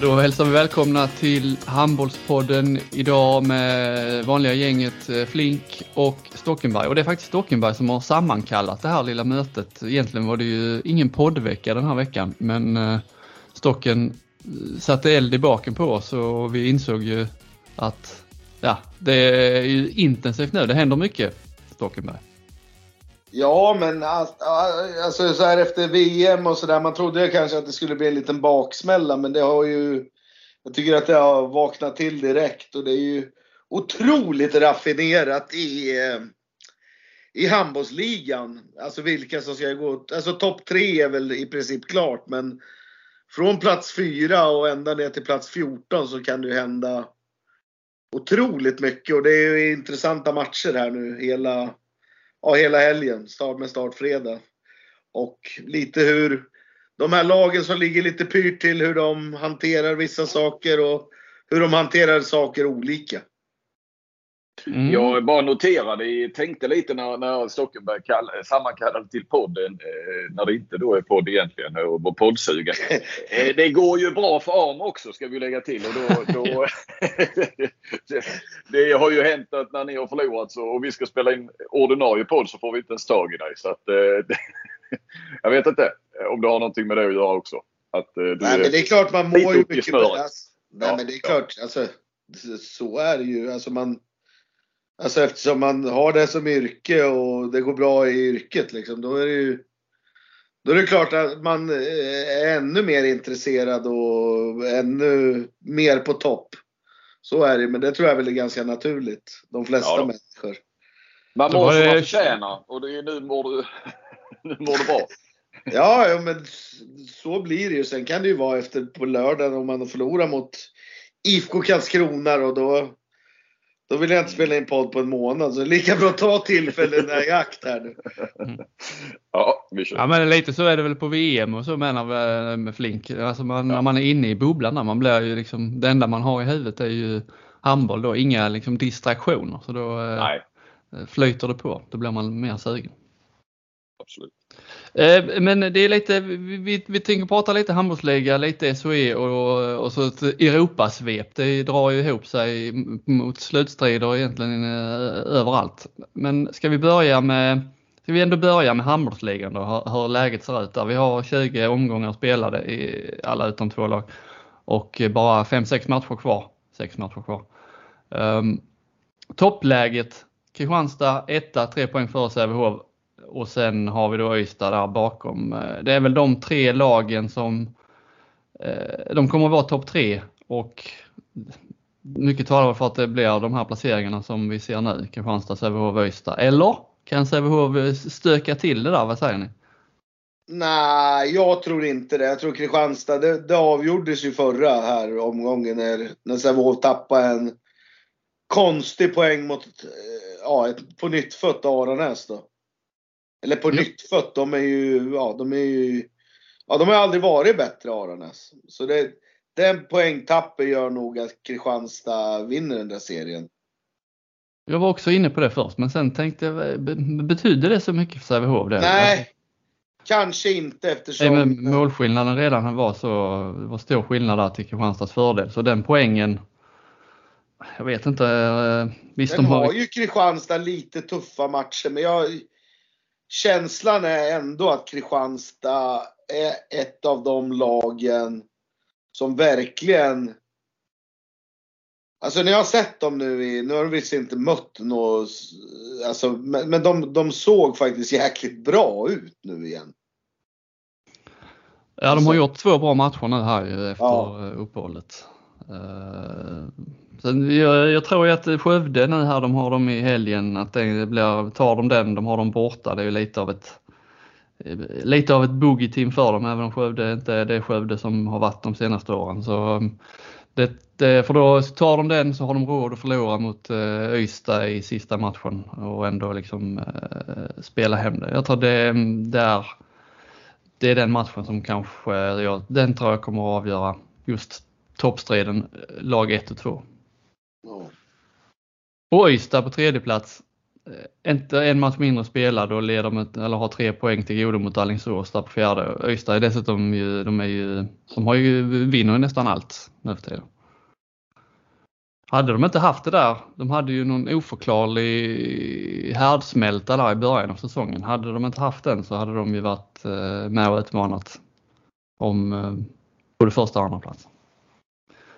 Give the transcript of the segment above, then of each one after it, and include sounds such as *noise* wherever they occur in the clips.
Då hälsar vi välkomna till Handbollspodden idag med vanliga gänget eh, Flink och Stockenberg. Och det är faktiskt Stockenberg som har sammankallat det här lilla mötet. Egentligen var det ju ingen poddvecka den här veckan men eh, Stocken eh, satte eld i baken på oss och vi insåg ju att ja, det är ju intensivt nu. Det händer mycket Stockenberg. Ja, men alltså så här efter VM och sådär, man trodde kanske att det skulle bli en liten baksmälla, men det har ju... Jag tycker att det har vaknat till direkt och det är ju otroligt raffinerat i, eh, i handbollsligan. Alltså vilka som ska gå... Alltså topp tre är väl i princip klart, men från plats fyra och ända ner till plats 14 så kan det ju hända otroligt mycket och det är ju intressanta matcher här nu hela ja, hela helgen start med start fredag. Och lite hur de här lagen som ligger lite pyrt till, hur de hanterar vissa saker och hur de hanterar saker olika. Mm. Jag bara noterade, tänkte lite när, när Stockenberg kall, sammankallade till podden, eh, när det inte då är podd egentligen, och var poddsugen. *laughs* Eh, det går ju bra för Arm också ska vi lägga till. Och då, då det, *laughs* *laughs* det, har ju hänt att när ni har förlorat så, och vi ska spela in ordinarie podd så får vi inte ens tag i dig. Så att, eh, jag vet inte om det har någonting med det att göra också. Att, eh, Nej, men det är klart man mår ju mycket bättre. Nej, ja, men det är klart. Alltså, så är det ju. Alltså man, Alltså eftersom man har det som yrke och det går bra i yrket liksom, då är det ju då är det klart att man är ännu mer intresserad och ännu mer på topp. Så är det, men det tror jag väl är ganska naturligt. De flesta ja, människor. Man mår som man förtjänar och det är, nu, mår du, *laughs* nu mår du bra. Ja, ja, men så blir det ju. Sen kan det ju vara efter på lördagen om man förlorar mot IFK Karlskrona och då då vill jag inte spela in podd på en månad, så det är lika bra att ta tillfällena i akt här nu. Ja, vi kör. Ja, men lite så är det väl på VM och så menar vi med Flink. Alltså man, ja. När man är inne i bubblan, där man blir ju liksom, det enda man har i huvudet är ju handboll då, inga liksom distraktioner. Så då eh, Nej. flyter det på, då blir man mer sugen. Absolut. Eh, men det är lite, vi, vi tänker prata lite handbollsliga, lite SOE och, och så ett Europasvep. Det drar ju ihop sig mot slutstrider egentligen eh, överallt. Men ska vi börja med, ska vi ändå börja med handbollsligan då, hur läget ser ut där. Vi har 20 omgångar spelade i alla utom två lag och bara 5-6 matcher kvar. 6 matcher kvar. Um, toppläget Kristianstad 1, 3 poäng före Sävehof och sen har vi då Ystad där bakom. Eh, det är väl de tre lagen som eh, de kommer att vara topp tre och mycket talar för att det blir de här placeringarna som vi ser nu, Kristianstad, Sävehof och Ystad. Eller kan Sävehof stöka till det där, vad säger ni? Nej, jag tror inte det. Jag tror Kristianstad, det, det avgjordes ju förra här omgången när, när Sävehof tappade en konstig poäng mot eh, ja, ett på nytt fött Aranäs då. Eller på mm. nytt fött. De är ju, ja de är ju, ja de har aldrig varit bättre Aranäs. Så det, den poängtappen gör nog att Kristianstad vinner den där serien. Jag var också inne på det först, men sen tänkte jag, betyder det så mycket för Sävehof? Nej, alltså, kanske inte eftersom... Nej, men målskillnaden redan var så var stor skillnad där till Kristianstads fördel, så den poängen jag vet inte. Eh, visst, de har... har ju Kristianstad lite tuffa matcher, men jag, känslan är ändå att Kristianstad är ett av de lagen som verkligen Alltså när jag har sett dem nu i, nu har de visst inte mött något, alltså, men, men de, de såg faktiskt jäkligt bra ut nu igen. Ja, de har gjort två bra matcher nu här efter ja. uppehållet. Sen jag, jag tror ju att Skövde nu här, de har dem i helgen, att det blir, tar de den, de har dem borta, det är ju lite av ett lite av ett boogie-team för dem, även om Skövde inte är det Skövde som har varit de senaste åren. Så um, det, det, för då tar de den så har de råd att förlora mot uh, Ystad i sista matchen och ändå liksom eh, spela hem det. Jag tror det, där, är, det är den matchen som kanske, ja, den tror jag kommer att avgöra just toppstriden, lag 1 och 2. Och Ystad på tredje plats. Eh, inte en match mindre spelad och leder med, eller har tre poäng till godo mot Alingsås där på fjärde. Öysta är dessutom ju, de är ju, de har ju, vinner ju nästan allt nu för tiden. Hade de inte haft det där, de hade ju någon oförklarlig härdsmälta där i början av säsongen. Hade de inte haft den så hade de ju varit eh, med och utmanat om eh, både första och andra plats.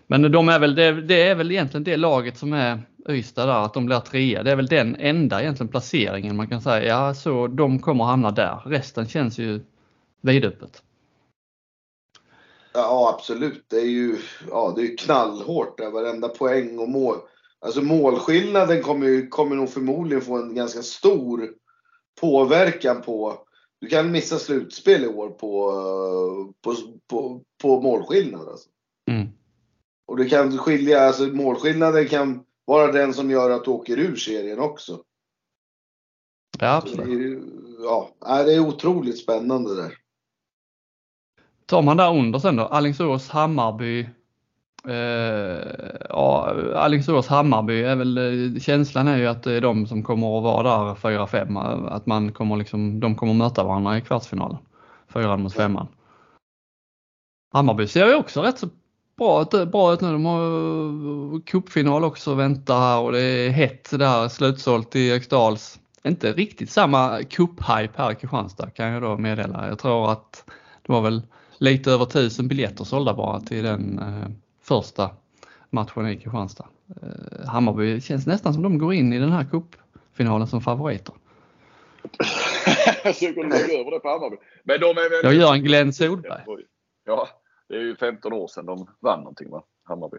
Men de är väl, det, det, är väl egentligen det laget som är Ystad där, att de blir trea. Det är väl den enda egentligen placeringen man kan säga, ja så de kommer hamna där. Resten känns ju vidöppet. Ja absolut, det är ju ja, det är knallhårt där, varenda poäng och mål. Alltså målskillnaden kommer, kommer nog förmodligen få en ganska stor påverkan på du kan missa slutspel i år på, på, på, på målskillnad. Alltså. Och det kan skilja, alltså målskillnaden kan vara den som gör att du åker ur serien också. Ja, absolut. Det ja, det är otroligt spännande där. Tar man där under sen då, Alingsås, Hammarby. Eh, ja, Alingsås, Hammarby är väl, eh, känslan är ju att det är de som kommer att vara där 4-5. Att man kommer liksom, de kommer möta varandra i kvartsfinalen. Fyran mot femman. Hammarby ser ju också rätt så bra, bra ut nu. De har cupfinal också väntar här och det är hett där slutsålt i Eriksdals. Inte riktigt samma cup-hype här i Kristianstad kan jag då meddela. Jag tror att det var väl lite över tusen biljetter sålda bara till den eh, första matchen i Kristianstad. Eh, Hammarby känns nästan som de går in i den här cupfinalen som favoriter. Så går över det på Hammarby. Men de är väl... Jag gör en Glenn Solberg. Ja, det är ju 15 år sedan de vann någonting va? Hammarby.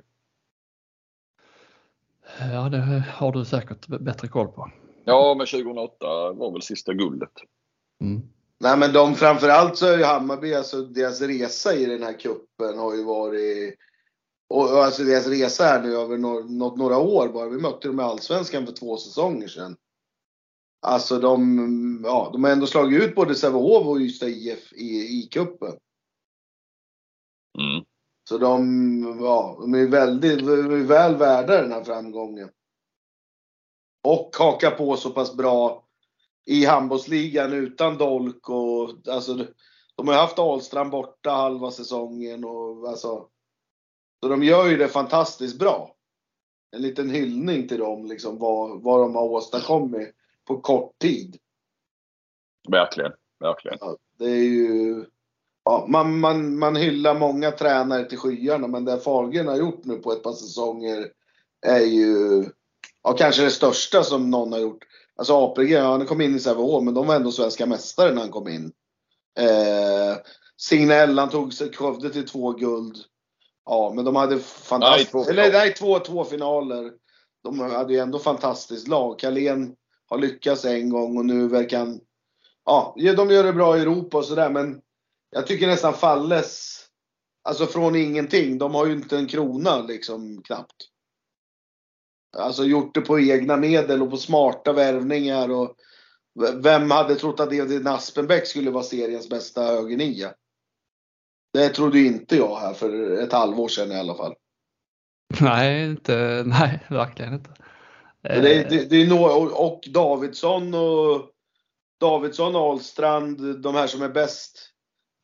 Ja, det har du säkert bättre koll på. Ja, men 2008 var väl sista guldet. Mm. Nej men de framförallt så är ju Hammarby, alltså deras resa i den här kuppen har ju varit och, och alltså deras resa här nu över några, några år bara. Vi mötte dem i Allsvenskan för två säsonger sedan. Alltså de, ja, de har ändå slagit ut både Sävehof och Ystad IF i, i kuppen. Mm. Så de, ja, de är väldigt, väl värda den här framgången. Och haka på så pass bra i handbollsligan utan Dolk och alltså de har ju haft Ahlstrand borta halva säsongen och alltså. Så de gör ju det fantastiskt bra. En liten hyllning till dem liksom vad, vad de har åstadkommit på kort tid. Verkligen, verkligen. Ja, det är ju ja, man, man, man hyllar många tränare till skyarna men det Fahlgren har gjort nu på ett par säsonger är ju ja, kanske det största som någon har gjort. Alltså APG, ja, han kom in i Sävehof men de var ändå svenska mästare när han kom in. Eh, Signell, han tog Skövde till två guld. Ja, men de hade fantastiskt... Eller nej, två, två finaler. De hade ju ändå fantastiskt lag. Carlén har lyckats en gång och nu verkar han... Ja, de gör det bra i Europa och sådär men jag tycker nästan Falles, alltså från ingenting, de har ju inte en krona liksom knappt. Alltså gjort det på egna medel och på smarta värvningar och vem hade trott att Edvin Aspenbäck skulle vara seriens bästa högernia? Det trodde inte jag här för ett halvår sedan i alla fall. Nej, inte, nej verkligen inte. Det är, det, det är no, och Davidsson och Davidsson Ahlstrand, de här som är bäst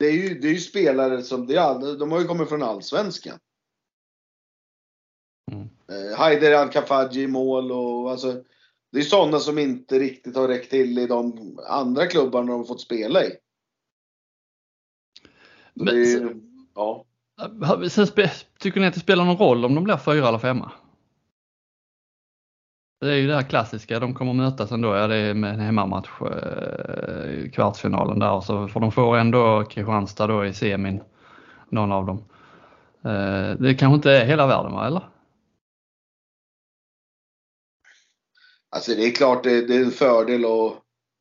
det är ju, det är ju spelare som, det är, de har ju kommit från Allsvenskan. Mm. Eh, Haider Al-Kafaji i mål och alltså. Det är sådana som inte riktigt har räckt till i de andra klubbarna de har fått spela i. Men, är, ja. Sen tycker ni att det spelar någon roll om de blir fyra eller femma? Det är ju det här klassiska, de kommer mötas ändå, ja det är med en hemmamatch, eh, kvartsfinalen där, så får de får ändå Kristianstad då i semin, någon av dem. Eh, det kanske inte är hela världen va, eller? Alltså det är klart det, det är en fördel och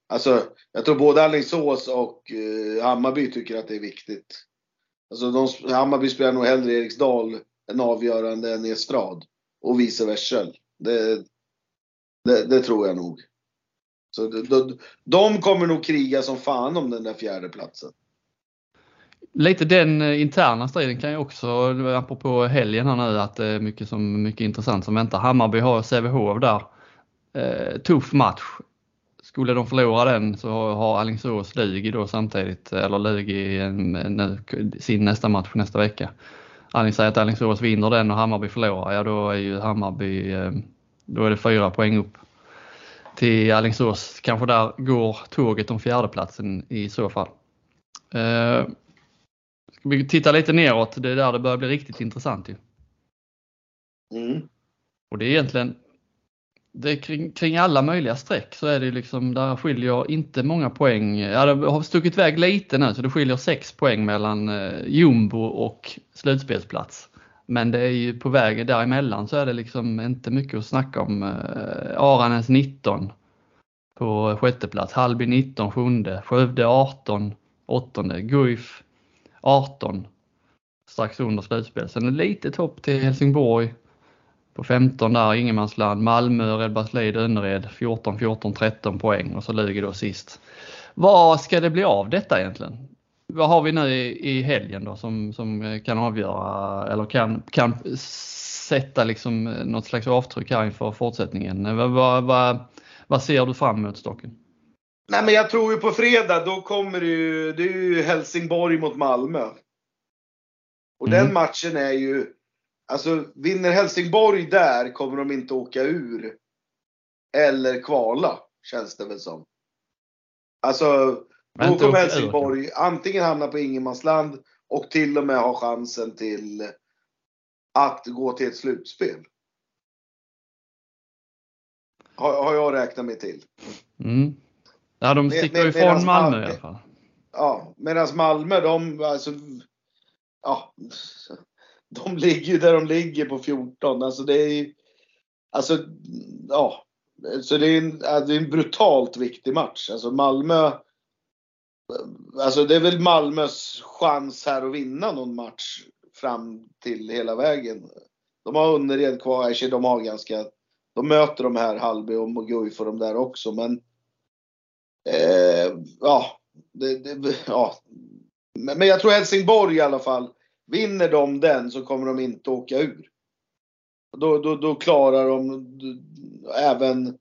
alltså jag tror både Alingsås och eh, Hammarby tycker att det är viktigt. Alltså de, Hammarby spelar nog hellre Eriksdal än avgörande än Estrad och vice versa. Det, det, det tror jag nog. Så de, de kommer nog kriga som fan om den där fjärde platsen. Lite den eh, interna striden kan jag också, apropå helgen här nu, att det är mycket, som, mycket intressant som väntar. Hammarby har Sävehof där. Eh, tuff match. skulle de förlora den så har Alingsås Lugi då samtidigt, eller Lugi nu, eh, sin nästa match nästa vecka. Alingsås säger att Alingsås vinner den och Hammarby förlorar, ja då är ju Hammarby, eh, då är det fyra poäng upp till Alingsås. Kanske där går tåget om fjärdeplatsen i så fall. Eh, ska vi titta lite neråt, det är där det börjar bli riktigt intressant ju. Mm. Och det är egentligen det kring, kring alla möjliga streck så är det liksom, där skiljer inte många poäng. Ja, det har stuckit iväg lite nu så det skiljer 6 poäng mellan eh, jumbo och slutspelsplats. Men det är ju på vägen däremellan så är det liksom inte mycket att snacka om. Eh, Aranäs 19 på sjätte plats, Halby 19 sjunde, Skövde 18 åttonde, Guif 18 strax under slutspel. Sen ett litet hopp till Helsingborg på 15 där, ingenmansland. Malmö, Redbergslid, Önnered 14, 14, 13 poäng och så Lugi då sist. Vad ska det bli av detta egentligen? Vad har vi nu i, i helgen då som, som kan avgöra eller kan, kan sätta liksom något slags avtryck här inför fortsättningen? Vad, vad, vad, vad ser du fram emot Stocken? Nej men jag tror ju på fredag då kommer det ju, det är ju Helsingborg mot Malmö. Och mm. den matchen är ju Alltså vinner Helsingborg där kommer de inte åka ur. Eller kvala, känns det väl som. Alltså, då kommer Helsingborg antingen hamna på ingenmansland och till och med ha chansen till att gå till ett slutspel. Har, har jag räknat mig till. Mm. Ja, de sticker med, ifrån Malmö i alla fall. Ja, medan Malmö, de, alltså, ja, de ligger ju där de ligger på 14. Alltså det är Alltså, ja. Så det är en, det är en brutalt viktig match. Alltså Malmö. Alltså det är väl Malmös chans här att vinna någon match fram till hela vägen. De har Önnered kvar, de har ganska, de möter de här Halby och Guif och de där också men eh, ja, det, det, ja. Men jag tror Helsingborg i alla fall Vinner de den så kommer de inte åka ur. Då, då, då klarar de även,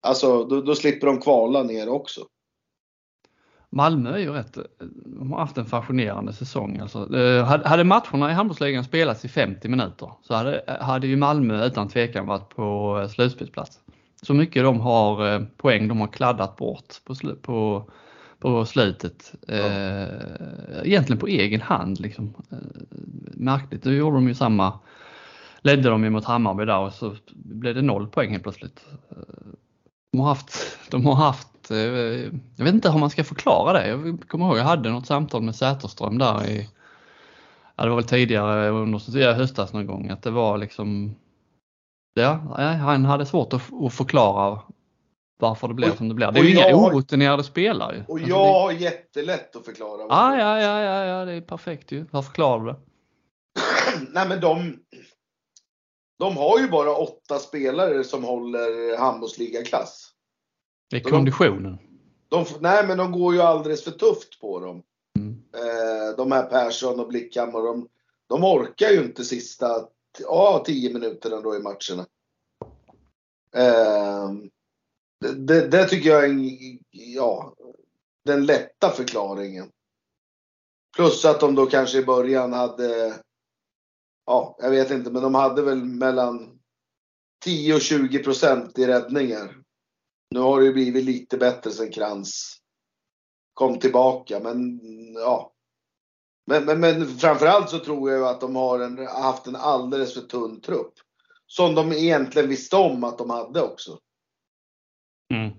alltså då, då slipper de kvala ner också. Malmö är ju rätt, de har haft en fascinerande säsong. Alltså, eh, hade matcherna i handbollsligan spelats i 50 minuter så hade, hade ju Malmö utan tvekan varit på slutspelsplats. Så mycket de har eh, poäng de har kladdat bort på, på på slutet. Ja. Eh, egentligen på egen hand. Liksom. Eh, märkligt, då gjorde de ju samma. Ledde de ju mot Hammarby där och så blev det noll poäng helt plötsligt. Eh, de har haft, de har haft jag vet inte hur man ska förklara det. Jag kommer ihåg jag hade något samtal med Säterström där i, ja, det var väl tidigare under höstas någon gång, att det var liksom Ja, han hade svårt att, att förklara varför det blir som det blir. Det är ju inga orutinerade spelare. Ju. Och alltså, jag det... har jättelätt att förklara. Ah, ja, ja, ja, ja, det är perfekt ju. Hur förklarar du det? *clears throat* Nej, men de, de har ju bara åtta spelare som håller handbollsligaklass. Det är konditionen. De, de, nej, men de går ju alldeles för tufft på dem. Mm. Eh, de här Persson och Blickhammar, de, de orkar ju inte sista ja, tio minuterna då i matcherna. Eh, det, det tycker jag är ja, den lätta förklaringen. Plus att de då kanske i början hade, ja, jag vet inte, men de hade väl mellan 10 och 20 procent i räddningar. Nu har det ju blivit lite bättre sen Krantz kom tillbaka, men ja. Men, men, men framförallt så tror jag ju att de har en, haft en alldeles för tunn trupp. Som de egentligen visste om att de hade också. Mm.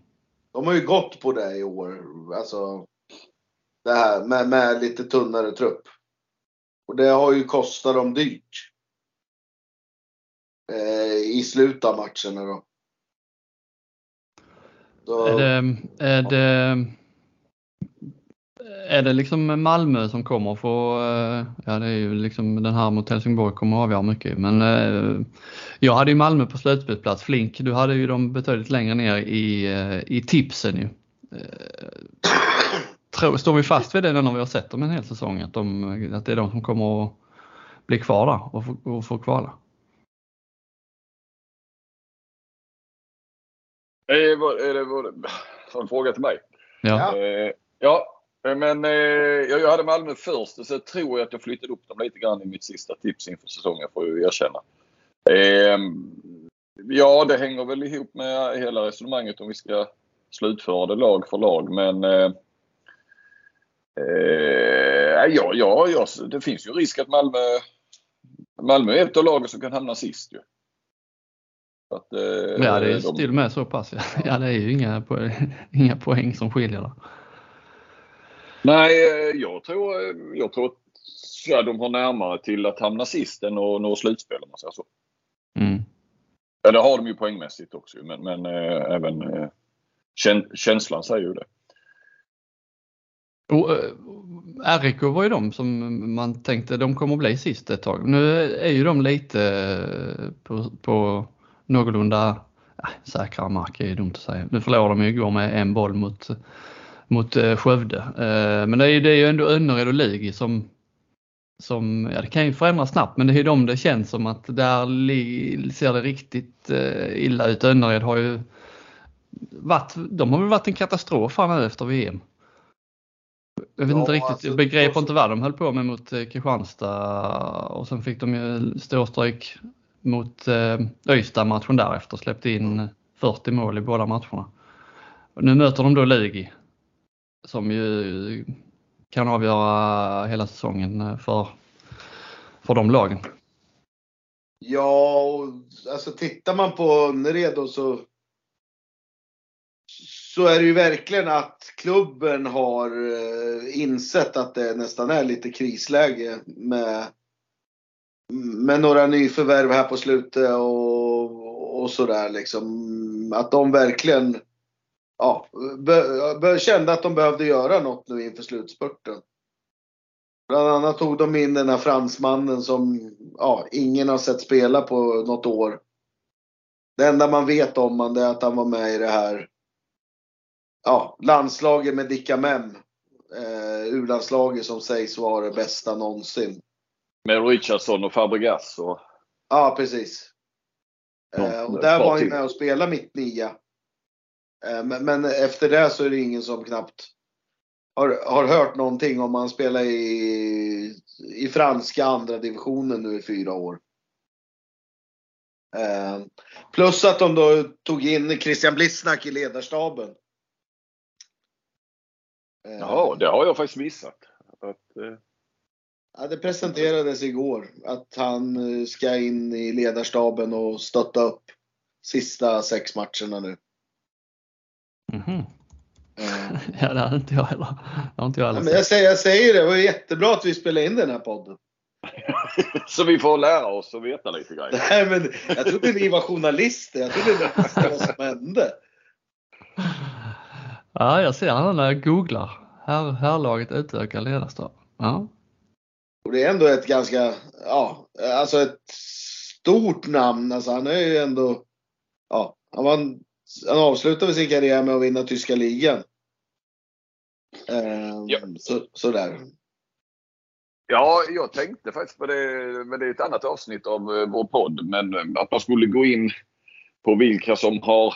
De har ju gått på det i år. Alltså, det här med, med lite tunnare trupp. Och det har ju kostat dem dyrt. Eh, I slutet av matcherna då. Så, är det, är det är det liksom Malmö som kommer få, eh, ja det är ju liksom den här mot Helsingborg kommer att avgöra mycket. Men eh, jag hade ju Malmö på slutspelsplats. Flink, du hade ju dem betydligt längre ner i, eh, i tipsen ju. står vi fast vid det när vi har sett dem en hel säsong? Att, de, att det är de som kommer att bli kvar där och få, och få kvala? Är det, är det, en fråga till mig. Ja. Eh, ja, men eh, jag hade Malmö först och så tror jag att jag flyttade upp dem lite grann i mitt sista tips inför säsongen får jag erkänna. Eh, ja, det hänger väl ihop med hela resonemanget om vi ska slutföra det lag för lag. Men eh, eh, ja, ja, ja, det finns ju risk att Malmö Malmö är ett av lagen som kan hamna sist ju. Att, eh, ja, det är de... till och med så pass. Ja, ja det är ju inga, poäng, inga poäng som skiljer där. Nej, eh, jag tror, eh, jag tror att de har närmare till att hamna sist än att nå slutspel om man säger så. Mm. Ja, det har de ju poängmässigt också men, men äh, även äh, känslan säger ju det. Och, äh, RIK var ju de som man tänkte de kommer bli sist ett tag. Nu är ju de lite på, på någorlunda äh, säkrare mark är ju dumt att säga. Nu förlorade de ju igår med en boll mot, mot Skövde. Men det är, ju, det är ju ändå Önnered och Lugi som som, ja det kan ju förändras snabbt men det är de det känns som att där ser det riktigt eh, illa ut. Önnered har ju varit, de har väl varit en katastrof här nu efter VM. Jag vet ja, inte riktigt, alltså, jag begrep inte vad de höll på med mot eh, Kristianstad och sen fick de ju ståstryk mot eh, Öysta matchen därefter, släppte in eh, 40 mål i båda matcherna. Nu möter de då Lugi som ju kan avgöra hela säsongen eh, för, för de lagen. Ja, alltså tittar man på Önnered så så är det ju verkligen att klubben har eh, insett att det nästan är lite krisläge med, med några nyförvärv här på slutet och, och sådär liksom. Att de verkligen ja, be, kände att de behövde göra något nu inför slutspurten. Bland annat tog de in den här fransmannen som ja, ingen har sett spela på något år. Det enda man vet om honom är att han var med i det här ja, landslaget med Dicka Mem. Eh, U-landslaget som sägs vara det bästa någonsin. Med Richardson och Fabregas och... Ja, precis. Eh, och där var han med och spelade mitt nia. Eh, men, men, efter det så är det ingen som knappt har, har hört någonting om han spelar i, i franska andra divisionen nu i fyra år. Eh, plus att de då tog in Christian Blissnack i ledarstaben. Ja, det har jag faktiskt missat. Att. Ja, det presenterades igår att han eh, ska in i ledarstaben och stötta upp sista sex matcherna nu. Mm -hmm. mm. ja, det hade inte jag heller. Det inte jag, heller ja, men jag, säger, jag säger det, det var jättebra att vi spelade in den här podden. *laughs* så vi får lära oss och veta lite grejer. *laughs* Nej, men jag trodde ni var journalister. Jag trodde ni visste vad som hände. Ja, jag ser han när jag googlar. Här, härlaget utökar ledarstab. Ja. Och det är ändå ett ganska, ja, alltså ett stort namn. Alltså han är ju ändå, ja, han var en han avslutade sin karriär med att vinna tyska ligan. Eh, ja. så, sådär. Ja, jag tänkte faktiskt på det, men det är ett annat avsnitt av eh, vår podd, men eh, att man skulle gå in på vilka som har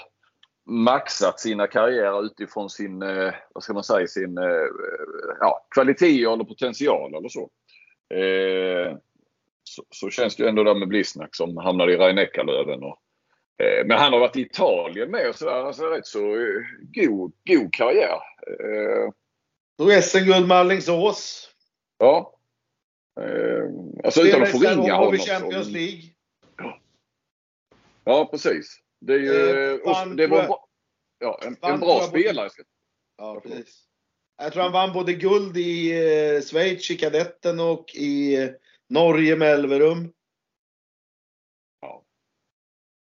maxat sina karriärer utifrån sin, eh, vad ska man säga, sin ja, kvalitet eller potential eller så. Så. Så känns det ju ändå där med Blisnack som hamnade i rhein och Eh, men han har varit i Italien med och sådär. Alltså rätt så eh, god, god karriär. Tog SM-guld med Alingsås. Ja. Alltså utan att förringa honom. Champions League. Ja, precis. Det är ju... Eh, det var bra, ja, en, en bra spelare. Ja, precis. Jag tror han vann både guld i eh, Schweiz i kadetten och i eh, Norge med Elverum.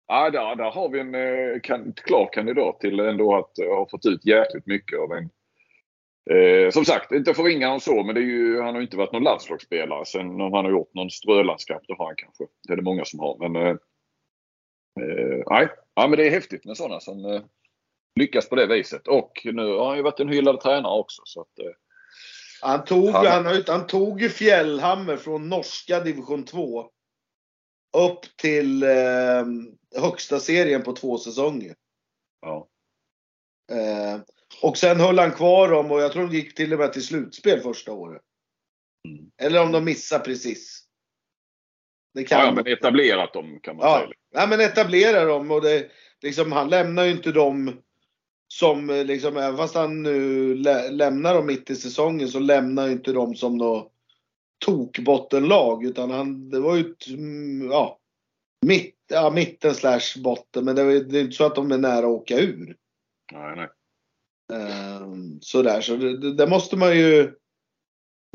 Ja, där, där har vi en eh, kan, klar kandidat till ändå att eh, ha fått ut jäkligt mycket av en eh, som sagt, inte förringa honom så, men det är ju, han har inte varit någon landslagsspelare. Sen om han har gjort någon strölandskap, det har han kanske. Det är det många som har. Men eh, eh, nej, ja, men det är häftigt med sådana som eh, lyckas på det viset. Och nu har han ju varit en hyllad tränare också. Så att, eh, han, tog, han, han, han tog ju Fjällhammer från norska division 2 upp till eh, högsta serien på två säsonger. Ja. Eh, och sen höll han kvar dem och jag tror de gick till och med till slutspel första året. Mm. Eller om de missade precis. Det kan ja, men etablerat dem kan man ja. säga. Ja, men etablera dem och det, liksom, han lämnar ju inte dem som, liksom, även fast han nu lä lämnar dem mitt i säsongen så lämnar ju inte dem som något tokbottenlag utan han, det var ju ett, mm, ja, mitt, ja, mitten slash botten men det, det är inte så att de är nära att åka ur. Nej, nej. Um, sådär, så det, det, måste man ju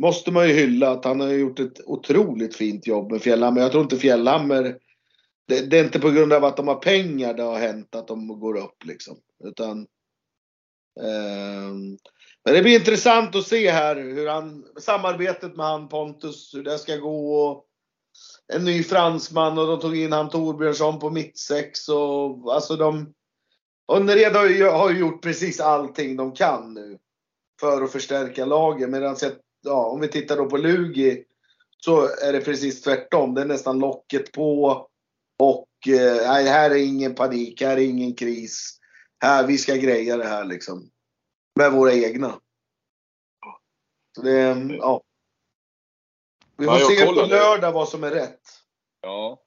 måste man ju hylla att han har gjort ett otroligt fint jobb med Fjällhammer. Jag tror inte Fjällhammer det, det, är inte på grund av att de har pengar det har hänt att de går upp liksom. Utan Ehm, men det blir intressant att se här hur han, samarbetet med han Pontus, hur det ska gå. Och en ny fransman och de tog in han Torbjörnsson på mittsex och alltså de Önnered har ju, har gjort precis allting de kan nu för att förstärka lagen. Medan ja, om vi tittar då på Lugi så är det precis tvärtom. Det är nästan locket på och eh, nej, här är ingen panik, här är ingen kris. Här, vi ska greja det här liksom. Med våra egna. Så det, ja. Vi får se på lördag vad som är rätt. Ja.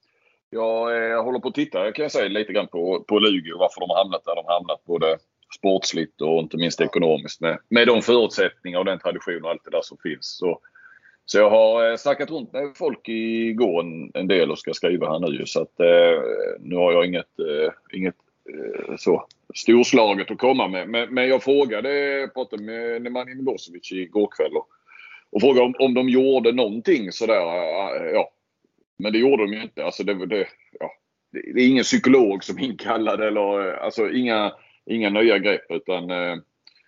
Jag eh, håller på att titta kan jag säga lite grann på, på Lugi varför de har hamnat där de har hamnat. Både sportsligt och inte minst ekonomiskt med, med de förutsättningar och den tradition och allt det där som finns. Så, så jag har eh, snackat runt med folk igår en, en del och ska skriva här nu. Så att eh, nu har jag inget, eh, inget eh, Eh, så storslaget att komma med. Men, men jag frågade, pratade med Nemanja Milosevic igår kväll och, och frågade om, om de gjorde någonting sådär. Eh, ja, men det gjorde de ju inte. Alltså det, det, ja, det, det är ingen psykolog som inkallad eller eh, alltså inga, inga nya grepp. Utan,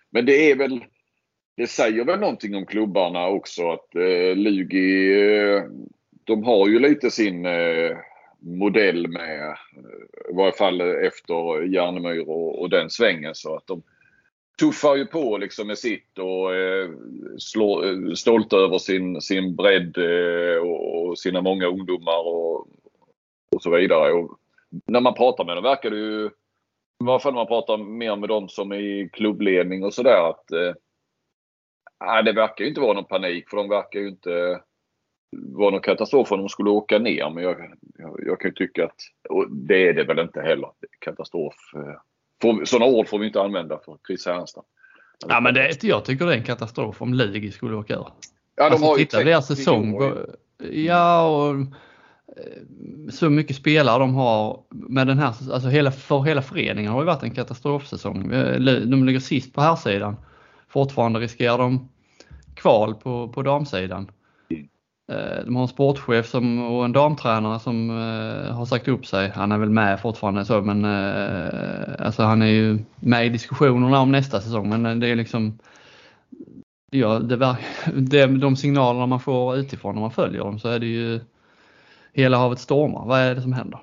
men det är väl det säger väl någonting om klubbarna också att eh, Lugi, eh, de har ju lite sin eh, modell med, eh, i varje fall efter Järnemyr och, och den svängen så att de tuffar ju på liksom med sitt och eh, slår, eh, stolta över sin, sin bredd eh, och, och, sina många ungdomar och, och så vidare. Och när man pratar med dem verkar det ju, i varje fall när man pratar mer med dem som är i klubbledning och sådär att eh, det verkar ju inte vara någon panik för de verkar ju inte vara någon katastrof om de skulle åka ner. Men jag, jag, jag kan ju tycka att, och det är det väl inte heller, katastrof. Eh, Får, sådana ord får vi inte använda för Chris Härenstam. Ja, men det, jag tycker det är en katastrof om Lugi skulle åka ur. Ja, de alltså, har titta deras säsong. Ja, och eh, så mycket spelare de har med den här, alltså hela, för hela föreningen har det varit en katastrofsäsong. Eh, de ligger sist på här sidan. Fortfarande riskerar de kval på, på damsidan. Eh, de har en sportchef som, och en damtränare som eh, har sagt upp sig. Han är väl med fortfarande så men eh, alltså han är ju med i diskussionerna om nästa säsong men det är liksom ja, det, *laughs* det, de signalerna man får utifrån när man följer dem så är det ju hela havet stormar. Vad är det som händer?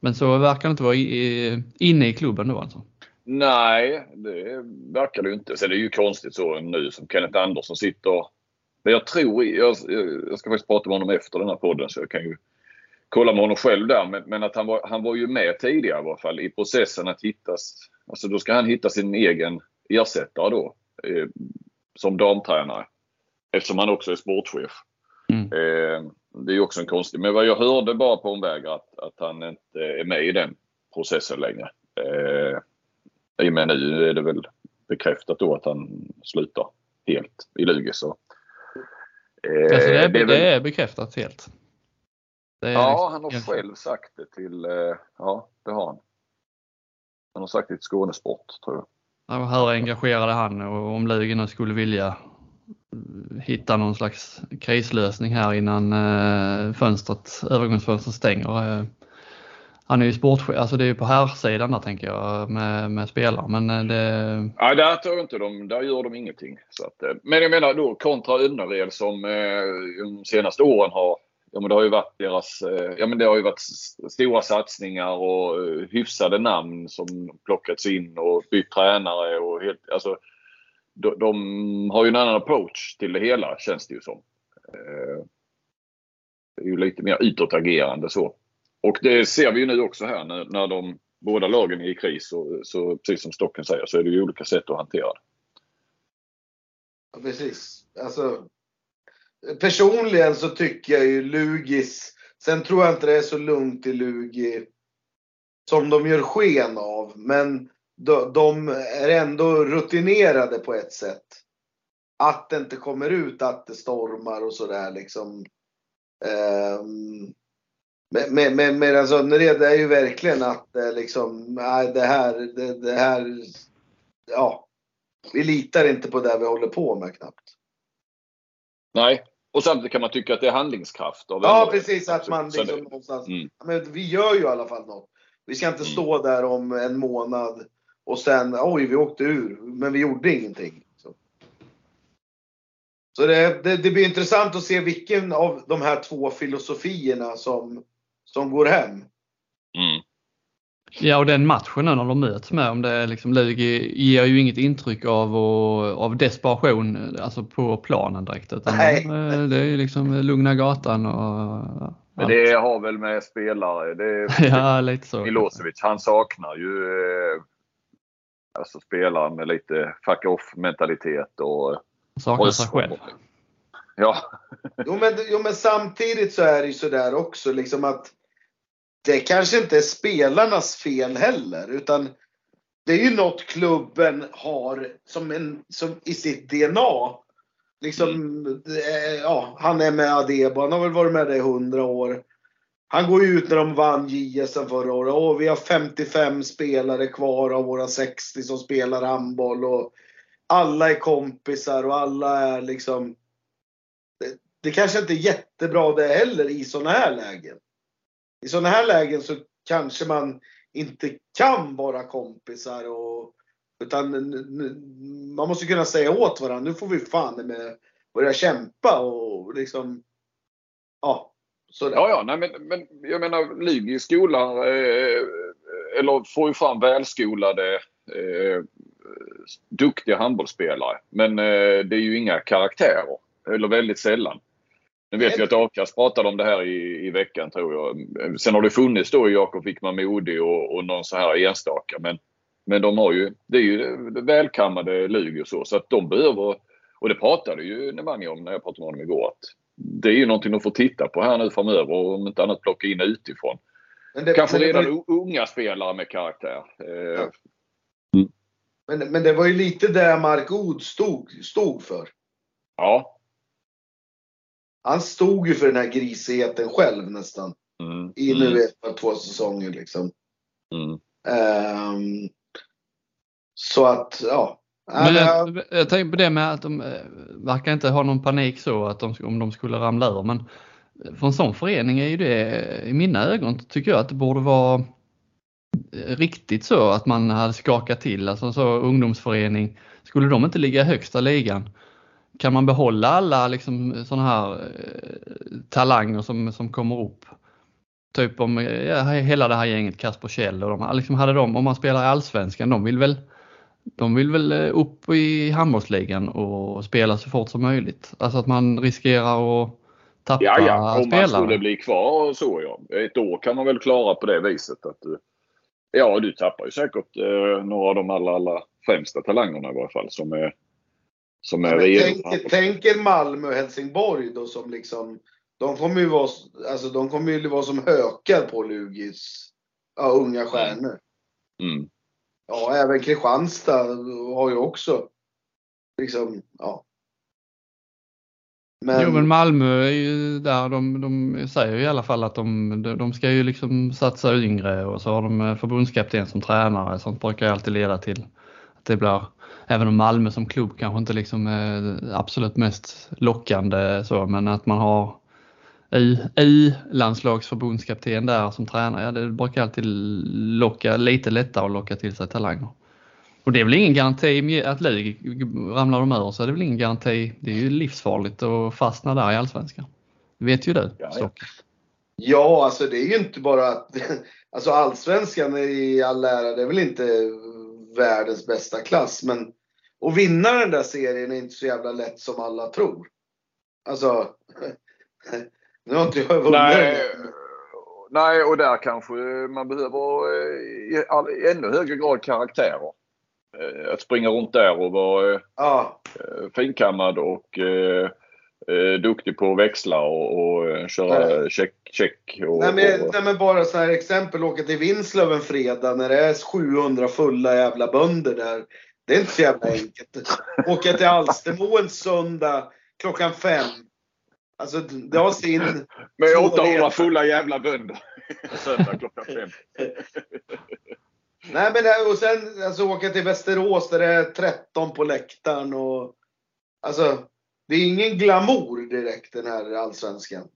Men så verkar det inte vara i, i, inne i klubben då alltså. Nej, det verkar det ju inte. Sen är det ju konstigt så nu som Kenneth Andersson sitter men jag tror, jag, jag ska faktiskt prata med honom efter den här podden så jag kan ju kolla med honom själv där. Men, men att han var, han var ju med tidigare i alla fall i processen att hittas. Alltså då ska han hitta sin egen ersättare då. Eh, som damtränare. Eftersom han också är sportchef. Mm. Eh, det är också en konstig, men vad jag hörde bara på omvägar att, att han inte är med i den processen längre. Eh, I och med nu är det väl bekräftat då att han slutar helt i Lugi. Så alltså det, är, det, är väl... det är bekräftat helt? ja, liksom han har själv sagt det till, eh, ja det har han. Han har sagt det till Skånesport tror jag. Ja, hur engagerade han och om Lugi skulle vilja hitta någon slags krislösning här innan eh, fönstret, övergångsfönstret stänger han är ju sportchef, alltså det är ju på här sidan där tänker jag med, med spelare. Men eh, det... Ja, där tror jag inte de, där gör de ingenting. Så att, eh, men jag menar då kontra Önnered som eh, de senaste åren har, ja men det har ju varit deras, eh, ja men det har ju varit stora satsningar och eh, hyfsade namn som plockats in och bytt tränare och helt, alltså de, de har ju en annan approach till det hela känns det ju som. Eh, det är ju lite mer utåtagerande så. Och det ser vi ju nu också här när, när de båda lagen är i kris och så precis som Stocken säger så är det ju olika sätt att hantera det. Ja, precis. Alltså, personligen så tycker jag ju Lugis, sen tror jag inte det är så lugnt i Lugi som de gör sken av. Men de, de är ändå rutinerade på ett sätt. Att det inte kommer ut att det stormar och sådär liksom. Um, men, men, men alltså, Önnered är ju verkligen att det liksom, nej det här, det, det här, ja. Vi litar inte på det vi håller på med knappt. Nej, och samtidigt kan man tycka att det är handlingskraft. Av ja, precis. Att man liksom det, någonstans, mm. men vi gör ju i alla fall något. Vi ska inte mm. stå där om en månad och sen, oj, vi åkte ur, men vi gjorde ingenting. Så, så det, det, det, blir intressant att se vilken av de här två filosofierna som, som går hem. Mm. Ja, och den matchen när de möts med, om det är liksom Lugi, ger ju inget intryck av, och, av desperation alltså på planen direkt. Utan Nej. De, det är ju liksom lugna gatan och men det har väl med spelare. Det *laughs* ja, lite så. Milosevic, han saknar ju eh, alltså spelare med lite fuck off mentalitet och Saknar sig själv. Ja. jo, men, jo men samtidigt så är det ju sådär också liksom att det kanske inte är spelarnas fel heller utan det är ju något klubben har som, en, som i sitt DNA. Liksom, mm. ja, han är med Adebo, han har väl varit med det i 100 år. Han går ju ut när de vann JSM förra året. Åh, vi har 55 spelare kvar av våra 60 som spelar handboll. Och alla är kompisar och alla är liksom... Det, det kanske inte är jättebra det heller i sådana här lägen. I sådana här lägen så kanske man inte kan vara kompisar. Och, utan man måste kunna säga åt varandra, nu får vi fan med börja kämpa och liksom... Ja, Sådär. Ja, ja, nej, men, men jag menar ligger i skolan eh, eller får ju fram välskolade eh, duktiga handbollsspelare. Men eh, det är ju inga karaktärer. Eller väldigt sällan. Nu vet vi att Akas pratade om det här i, i veckan tror jag. Sen har det funnits då Jakob Wickman Modig och, och någon så här enstaka. Men, men de har ju, det är ju välkammade Lugi och så. Så att de behöver, och det pratade ju Nemanja om när jag pratade med honom igår. Att det är ju någonting att få titta på här nu framöver och om inte annat plocka in utifrån. Det, Kanske redan var... unga spelare med karaktär. Eh, ja. Mm. Men, men det var ju lite det Mark Oud stod, stod för. Ja. Han stod ju för den här grisigheten själv nästan. Mm. I nu mm. ett två säsonger liksom. Mm. Um, så att, ja. Men jag, jag tänker på det med att de eh, verkar inte ha någon panik så att de, om de skulle ramla ur. Men för en sån förening är ju det, i mina ögon tycker jag att det borde vara riktigt så att man hade skakat till, alltså så ungdomsförening. Skulle de inte ligga i högsta ligan? Kan man behålla alla liksom sådana här eh, talanger som, som kommer upp? Typ om ja, hela det här gänget, Kasper Kjell och de, liksom hade de, om man spelar i Allsvenskan, de vill väl de vill väl eh, upp i handbollsligan och spela så fort som möjligt. Alltså att man riskerar att tappa ja, ja. Om spelare. man skulle bli kvar så ja. Ett år kan man väl klara på det viset. att du, Ja, du tappar ju säkert eh, några av de allra, allra främsta talangerna i varje fall som är, som är redo. Tänk, tänk er Malmö och Helsingborg då som liksom de kommer ju vara, alltså de kommer ju vara som hökar på Lugis ja, unga stjärnor. Mm. Ja, även Kristianstad har ju också liksom, ja. Men... Jo men Malmö är ju där, de, de säger i alla fall att de, de ska ju liksom satsa yngre och så har de förbundskapten som tränare. Sånt brukar alltid leda till att det blir, även om Malmö som klubb kanske inte liksom är absolut mest lockande så, men att man har U-landslagsförbundskapten där som tränare, ja, det brukar alltid locka lite lättare att locka till sig talanger. Och det är väl ingen garanti att Lugi ramlar de ur så är det väl ingen garanti. Det är ju livsfarligt att fastna där i Allsvenskan. Det vet ju du ja, ja. ja, alltså det är ju inte bara att *laughs* alltså Allsvenskan i all ära, det är väl inte världens bästa klass men att vinna den där serien är inte så jävla lätt som alla tror. Alltså *laughs* Nu har inte jag vunnit. Nej, nej, och där kanske man behöver i all, ännu högre grad karaktärer. Att springa runt där och vara ja. finkammad och eh, duktig på att växla och, och köra check. check och, nej, men, nej men bara så här exempel, åka till Vinslöv en fredag när det är 700 fulla jävla bönder där. Det är inte så jävla enkelt. Åka till Alstermo en söndag klockan fem. Alltså det har sin... Med 800 fulla jävla bönder. *laughs* Söndag klockan fem. Nej men och sen alltså, åka till Västerås där det är 13 på läktaren och... Alltså det är ingen glamour direkt den här allsvenskan.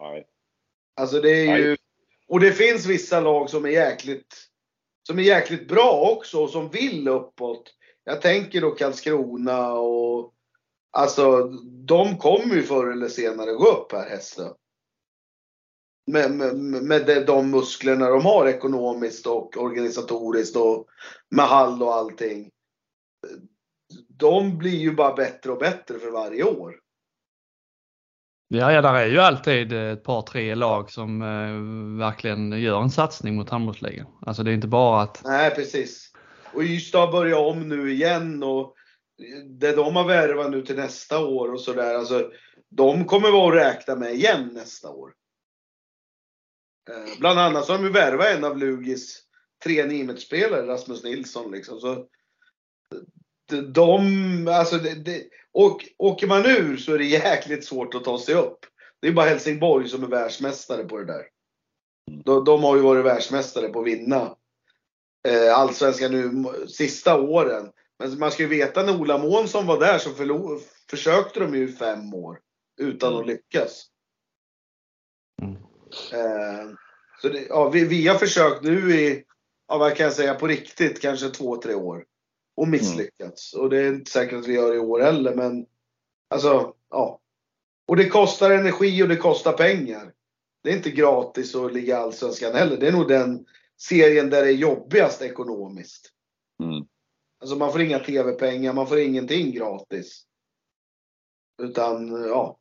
Nej. Alltså det är ju, och det finns vissa lag som är jäkligt, som är jäkligt bra också och som vill uppåt. Jag tänker då Karlskrona och alltså de kommer ju förr eller senare gå upp här Hässlö. Med, med, med de musklerna de har ekonomiskt och organisatoriskt och med hall och allting de blir ju bara bättre och bättre för varje år. Ja, ja där är ju alltid ett par, tre lag som eh, verkligen gör en satsning mot handbollsligan. Alltså det är inte bara att... Nej, precis. Och Ystad börjar om nu igen och det de har värvat nu till nästa år och sådär. Alltså, de kommer vara att räkna med igen nästa år. Eh, bland annat så har de ju värvat en av Lugis tre Nimet-spelare, Rasmus Nilsson. Liksom. Så de, alltså det, det, och, åker man ur så är det jäkligt svårt att ta sig upp. Det är bara Helsingborg som är världsmästare på det där. De, de har ju varit världsmästare på att vinna eh, allsvenskan nu sista åren. Men man ska ju veta när Ola Månsson var där så förlor, försökte de ju fem år utan att mm. lyckas. Mm. Eh, så det, ja, vi, vi har försökt nu i, ja, vad kan jag säga, på riktigt kanske två, tre år och misslyckats. Mm. Och det är inte säkert att vi gör i år heller, men alltså, ja. Och det kostar energi och det kostar pengar. Det är inte gratis att ligga i Allsvenskan heller. Det är nog den serien där det är jobbigast ekonomiskt. Mm. Alltså man får inga TV-pengar, man får ingenting gratis. Utan, ja.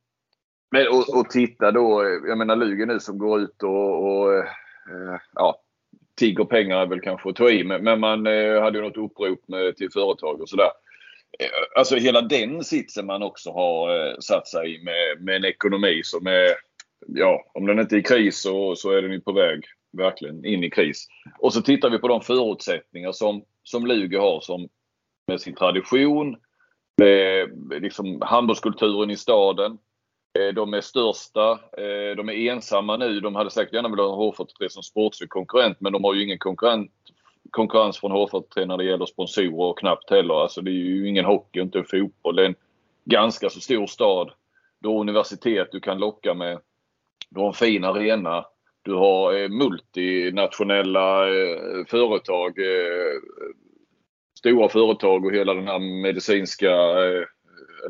Men och, och titta då, jag menar Lugen nu som går ut och, och eh, ja, tigger pengar är väl kanske att ta i, men man eh, hade ju något upprop med, till företag och sådär. Eh, alltså hela den sitsen man också har eh, satt sig i med, med en ekonomi som är, ja, om den inte är i kris så, så är den ju på väg verkligen in i kris. Och så tittar vi på de förutsättningar som, som Lugi har som med sin tradition, med liksom handbollskulturen i staden, Eh, de är största. Eh, de är ensamma nu. De hade säkert gärna velat ha H43 som sportslig konkurrent men de har ju ingen konkurrent, konkurrens från H43 när det gäller sponsorer och knappt heller. Alltså det är ju ingen hockey, inte fotboll. Det är en ganska så stor stad. Du har universitet du kan locka med. Du har en fin arena. Du har eh, multinationella företag. Stora företag och hela den här medicinska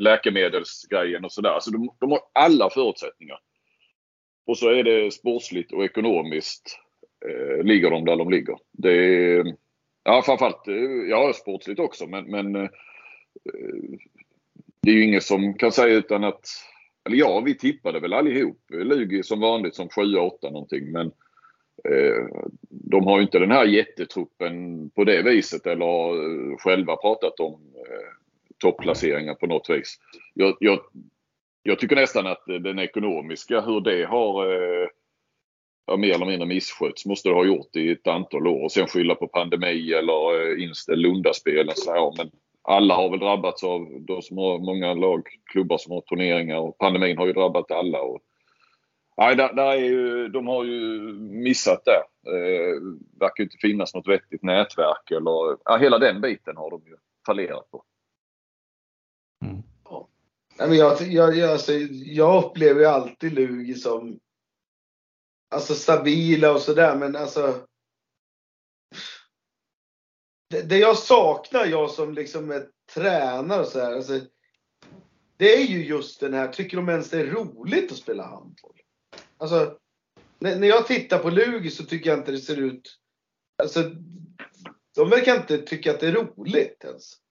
läkemedelsgrejen och sådär. Alltså de, de har alla förutsättningar. Och så är det sportsligt och ekonomiskt eh, ligger de där de ligger. Det är, ja framförallt, eh, ja sportsligt också men, men eh, det är ju ingen som kan säga utan att, eller ja vi tippade väl allihop. Lugi som vanligt som 7-8 någonting men eh, de har ju inte den här jättetruppen på det viset eller eh, själva pratat om eh, topplaceringar på något vis. Jag, jag, jag, tycker nästan att den ekonomiska, hur det har eh, mer eller mindre misskötts måste det ha gjort i ett antal år. Och sen skylla på pandemi eller eh, inställd Lundaspel. Ja, men alla har väl drabbats av, de som har många lag, klubbar som har turneringar och pandemin har ju drabbat alla. Och, nej, där, där är ju, de har ju missat det. Eh, verkar inte finnas något vettigt nätverk eller ja, hela den biten har de ju fallerat på. Mm. Ja. Nej, men jag, jag, jag, alltså, jag upplever ju alltid Lugi som alltså, stabila och sådär men alltså det, det, jag saknar, jag som liksom är tränare och sådär, alltså, det är ju just den här, tycker de ens det är roligt att spela handboll? Alltså, när, när jag tittar på Lugi så tycker jag inte det ser ut, alltså, de verkar inte tycka att det är roligt ens.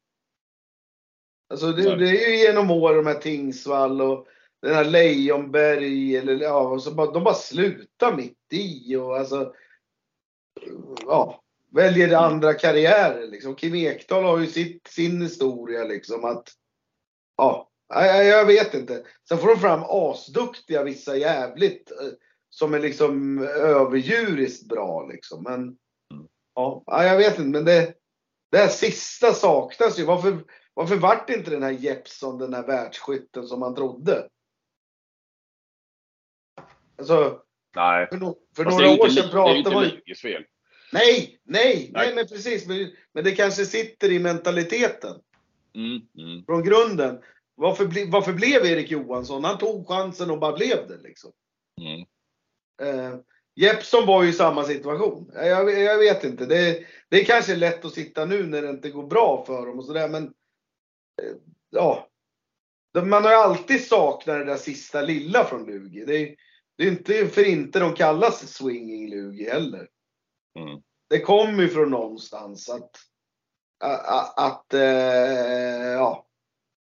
Alltså det, det, är ju genom år de här Tingsvall och den här Lejonberg eller ja, så bara, de bara slutar mitt i och alltså. Ja, väljer andra karriärer liksom. Kim Ekdahl har ju sitt, sin historia liksom att. Ja, jag, vet inte. Sen får de fram asduktiga vissa jävligt eh, som är liksom överdjuriskt bra liksom. Men ja, jag vet inte. Men det, det här sista saknas ju. Varför, varför vart inte den här Jeppson den här världsskytten som man trodde? Alltså, Nej. för, no, för några år sedan pratade man Det är ju inte fel. Nej, nej, nej, Nej. men precis. Men, men det kanske sitter i mentaliteten Mm, mm. från grunden. Varför, ble, varför blev Erik Johansson? Han tog chansen och bara blev det liksom. Mm. Eh, Jeppsson var ju i samma situation. Jag, jag vet inte. Det, det är kanske lätt att sitta nu när det inte går bra för dem och sådär men ja. De- Man har ju alltid saknat det där sista lilla från Lugi. Det är, det är inte för inte de kallas swinging Lugi heller. Mm. Det kommer ju från någonstans att att, att, eh, ja,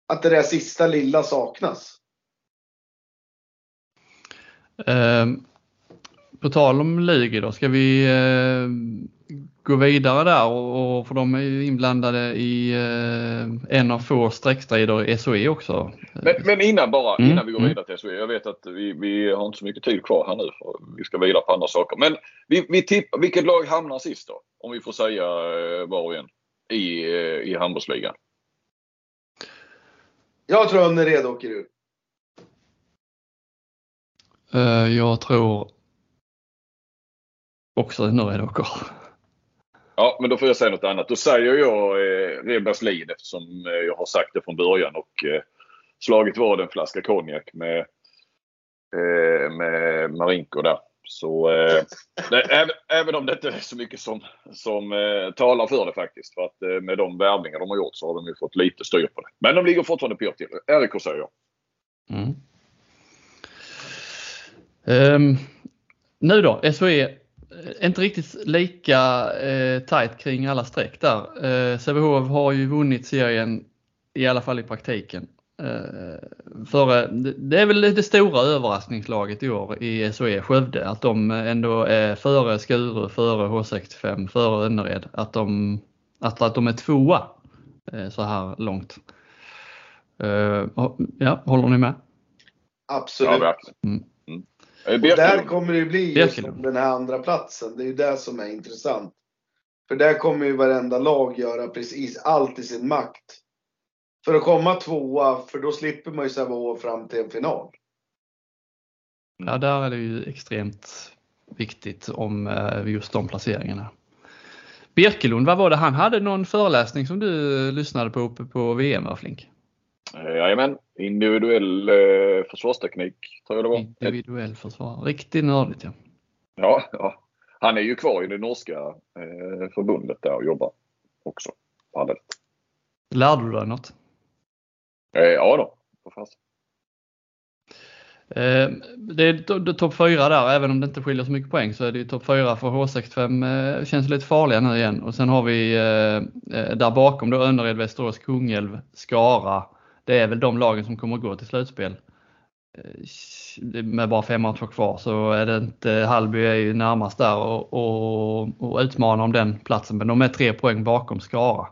att det där sista lilla saknas. Eh, på tal om Lugi då, ska vi eh, gå vidare där och, och för de är ju inblandade i eh, en av få sträckstrider i SOE också. Men, men innan bara, Mm, innan vi går mm. vidare till SOE. Jag vet att vi, vi har inte så mycket tid kvar här nu för vi ska vidare på andra saker. Men vi, vi tippar, vilket lag hamnar sist då? Om vi får säga eh, var och en i, eh, i handbollsligan. Jag tror Önnered åker ur. Eh, jag tror också Önnered åker. Ja, men då får jag säga något annat. Då säger jag eh, Reberslid eftersom eh, jag har sagt det från början och eh, slagit vad en flaska konjak med, eh, med Marinko där. Så eh, det, även, även om det inte är så mycket som, som eh, talar för det faktiskt. För att eh, med de värvningar de har gjort så har de ju fått lite styr på det. Men de ligger fortfarande pyrt till. RIK säger jag. Mm. Um, nu då, SOE, inte riktigt lika eh, tajt kring alla streck där. Eh, Sävehof har ju vunnit serien i alla fall i praktiken. Eh, före, det- det är väl det stora överraskningslaget i år i SOE Skövde, att de ändå är före Skuru, före H65, före Önnered. Att de, att, att de är tvåa eh, så här långt. Eh, ja, håller ni med? Absolut. Mm. Och där kommer det bli just den här andra platsen. Det är ju det som är intressant. För där kommer ju varenda lag göra precis allt i sin makt. För att komma tvåa, för då slipper man ju Sävehof fram till en final. Ja, där är det ju extremt viktigt om eh, just de placeringarna. Birkelund, vad var det? Han hade någon föreläsning som du lyssnade på uppe på VM va Flink? Eh, Jajamän. Individuell eh, försvarsteknik tror jag det var. Individuell försvar. Riktigt nördigt ja. Ja, ja. Han är ju kvar i det norska eh, förbundet där och jobbar också. parallellt. Lärde du dig något? Eh, ja då. På fast. Eh, Det är to- to- topp 4 där, även om det inte skiljer så mycket poäng så är det ju topp 4 för H65 eh, känns lite farliga nu igen. Och sen har vi eh, där bakom då Önnered, Västerås, Kungälv, Skara. Det är väl de lagen som kommer att gå till slutspel. Eh, med bara fem matcher kvar så är det inte, Hallby är ju närmast där och, och, och utmanar om den platsen men de är tre poäng bakom Skara.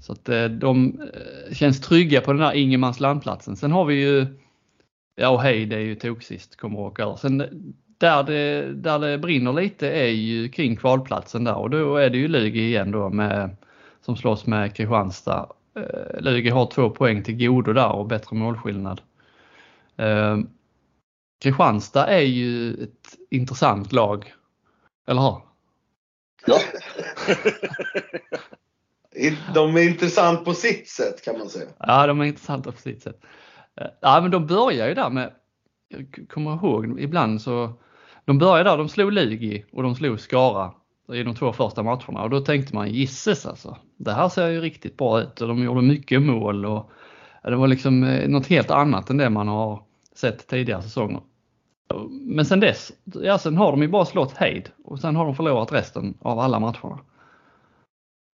Så att eh, de eh, känns trygga på den här ingenmanslandplatsen. Sen har vi ju Ja och hej, det är ju toksist kommer att åka ur. Sen där det, där det brinner lite är ju kring kvalplatsen där och då är det ju Lugi igen då med, som slåss med Kristianstad. Eh, Lugi har två poäng till godo där och bättre målskillnad. Eh, Kristianstad är ju ett intressant lag. Eller hur? Ja. De är intressant på sitt sätt kan man säga. Ja, de är intressanta på sitt sätt. Eh, Ja, men de börjar ju där med, jag kommer ihåg ibland så, de började där, de slog Lugi och de slog Skara i de två första matcherna och då tänkte man gisses alltså. Det här ser ju riktigt bra ut och de gjorde mycket mål och det var liksom eh, något helt annat än det man har sett tidigare säsonger. Men sen dess, ja sen har de ju bara slått hejd och sen har de förlorat resten av alla matcherna.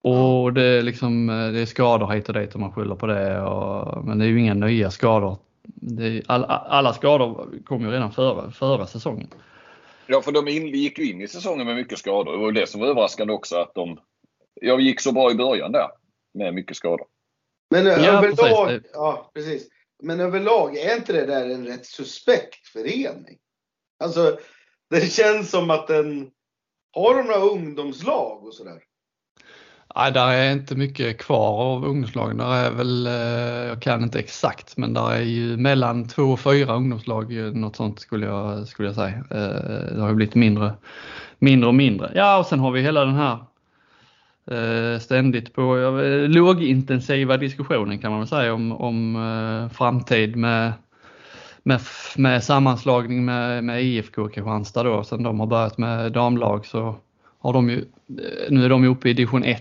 Och det är liksom, eh, det är skador hit och dit och man skyller på det. Och, men det är ju inga nya skador det, all, alla skador kom ju redan före, före säsongen. Ja, för de in, gick ju in i säsongen med mycket skador. Det var det som var överraskande också att de ja, gick så bra i början där med mycket skador. Men ja, överlag, precis. ja precis. Men överlag, är inte det där en rätt suspekt förening? Alltså, det känns som att den har de några ungdomslag och sådär. Nej, där är inte mycket kvar av ungdomslagen. Där är väl, eh, jag kan inte exakt, men där är ju mellan två och fyra ungdomslag, något sånt skulle jag, skulle jag säga. Eh, det har ju blivit mindre, mindre och mindre. Ja, och sen har vi hela den här eh, ständigt på lågintensiva diskussionen kan man väl säga om, om framtid med, med, med sammanslagning med, med IFK Kristianstad då. Sen de har börjat med damlag så har de ju, nu är de uppe i division 1,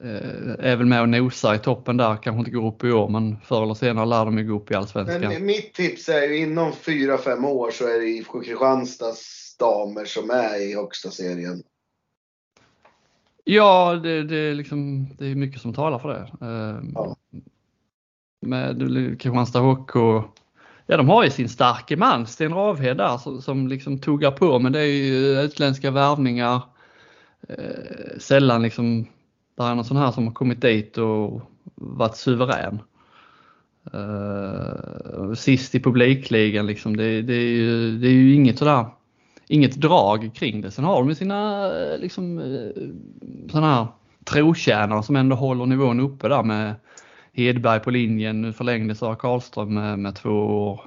eh, är väl med och nosar i toppen där, kanske inte går upp i år men förr eller senare lär de ju gå upp i Allsvenskan. Men mitt tips är ju inom 4-5 år så är det IFK Kristianstads damer som är i högsta serien. Ja, det, det, liksom, det är mycket som talar för det. Ehm, ja. Med Kristianstad HK, ja de har ju sin starke man Sten Ravhed där som, som liksom tuggar på men det är ju utländska värvningar eh, sällan liksom, det är någon sån här som har kommit dit och varit suverän. Eh, sist i publikligan liksom, det, det, är ju, det är ju inget sådär, inget drag kring det. Sen har de ju sina eh, liksom eh, sådana här trotjänare som ändå håller nivån uppe där med Hedberg på linjen, nu förlängde Sara Karlström med, med två år.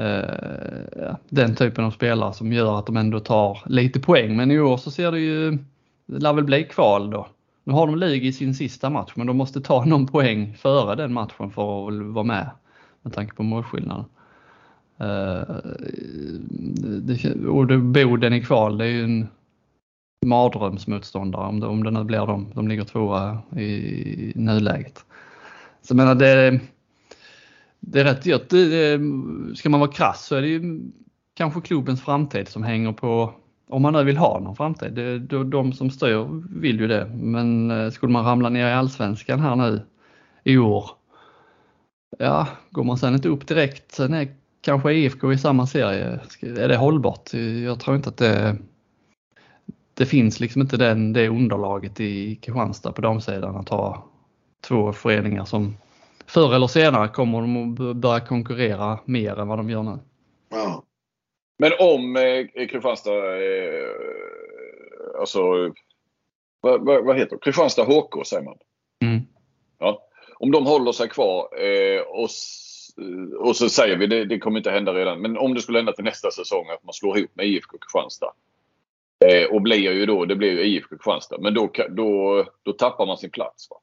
Eh, den typen av spelare som gör att de ändå tar lite poäng. Men i år så ser det ju, det lär väl bli kval då. Nu har de Lig i sin sista match men de måste ta *laughs* någon poäng före den matchen för att vara med med tanke på målskillnaden. Eh, och Boden i kval, det är ju en mardrömsmotståndare om det, om det nu blir dem. De ligger tvåa i, i nuläget. Så jag menar det, det är rätt dyrt. Ska man vara krass så är det ju kanske klubbens framtid som hänger på, om man nu vill ha någon framtid. Det, de som styr vill ju det. Men eh, skulle man ramla ner i allsvenskan här nu i år, ja, går man sen inte upp direkt, sen är kanske IFK i samma serie, är det hållbart? Jag tror inte att det det finns liksom inte den, det underlaget i Kristianstad på damsidan att ha två föreningar som förr eller senare kommer de att börja konkurrera mer än vad de gör nu. Ja. Men om eh, Kristianstad, eh, alltså vad, vad, vad, heter det? Kristianstad HK säger man. Mm. Ja. Om de håller sig kvar eh, och, och så säger vi, det, det kommer inte hända redan, men om det skulle hända till nästa säsong att man slår ihop med IFK Kristianstad. Eh, och blir ju då, det blir ju IFK Kristianstad, men då, då, då tappar man sin plats. Va?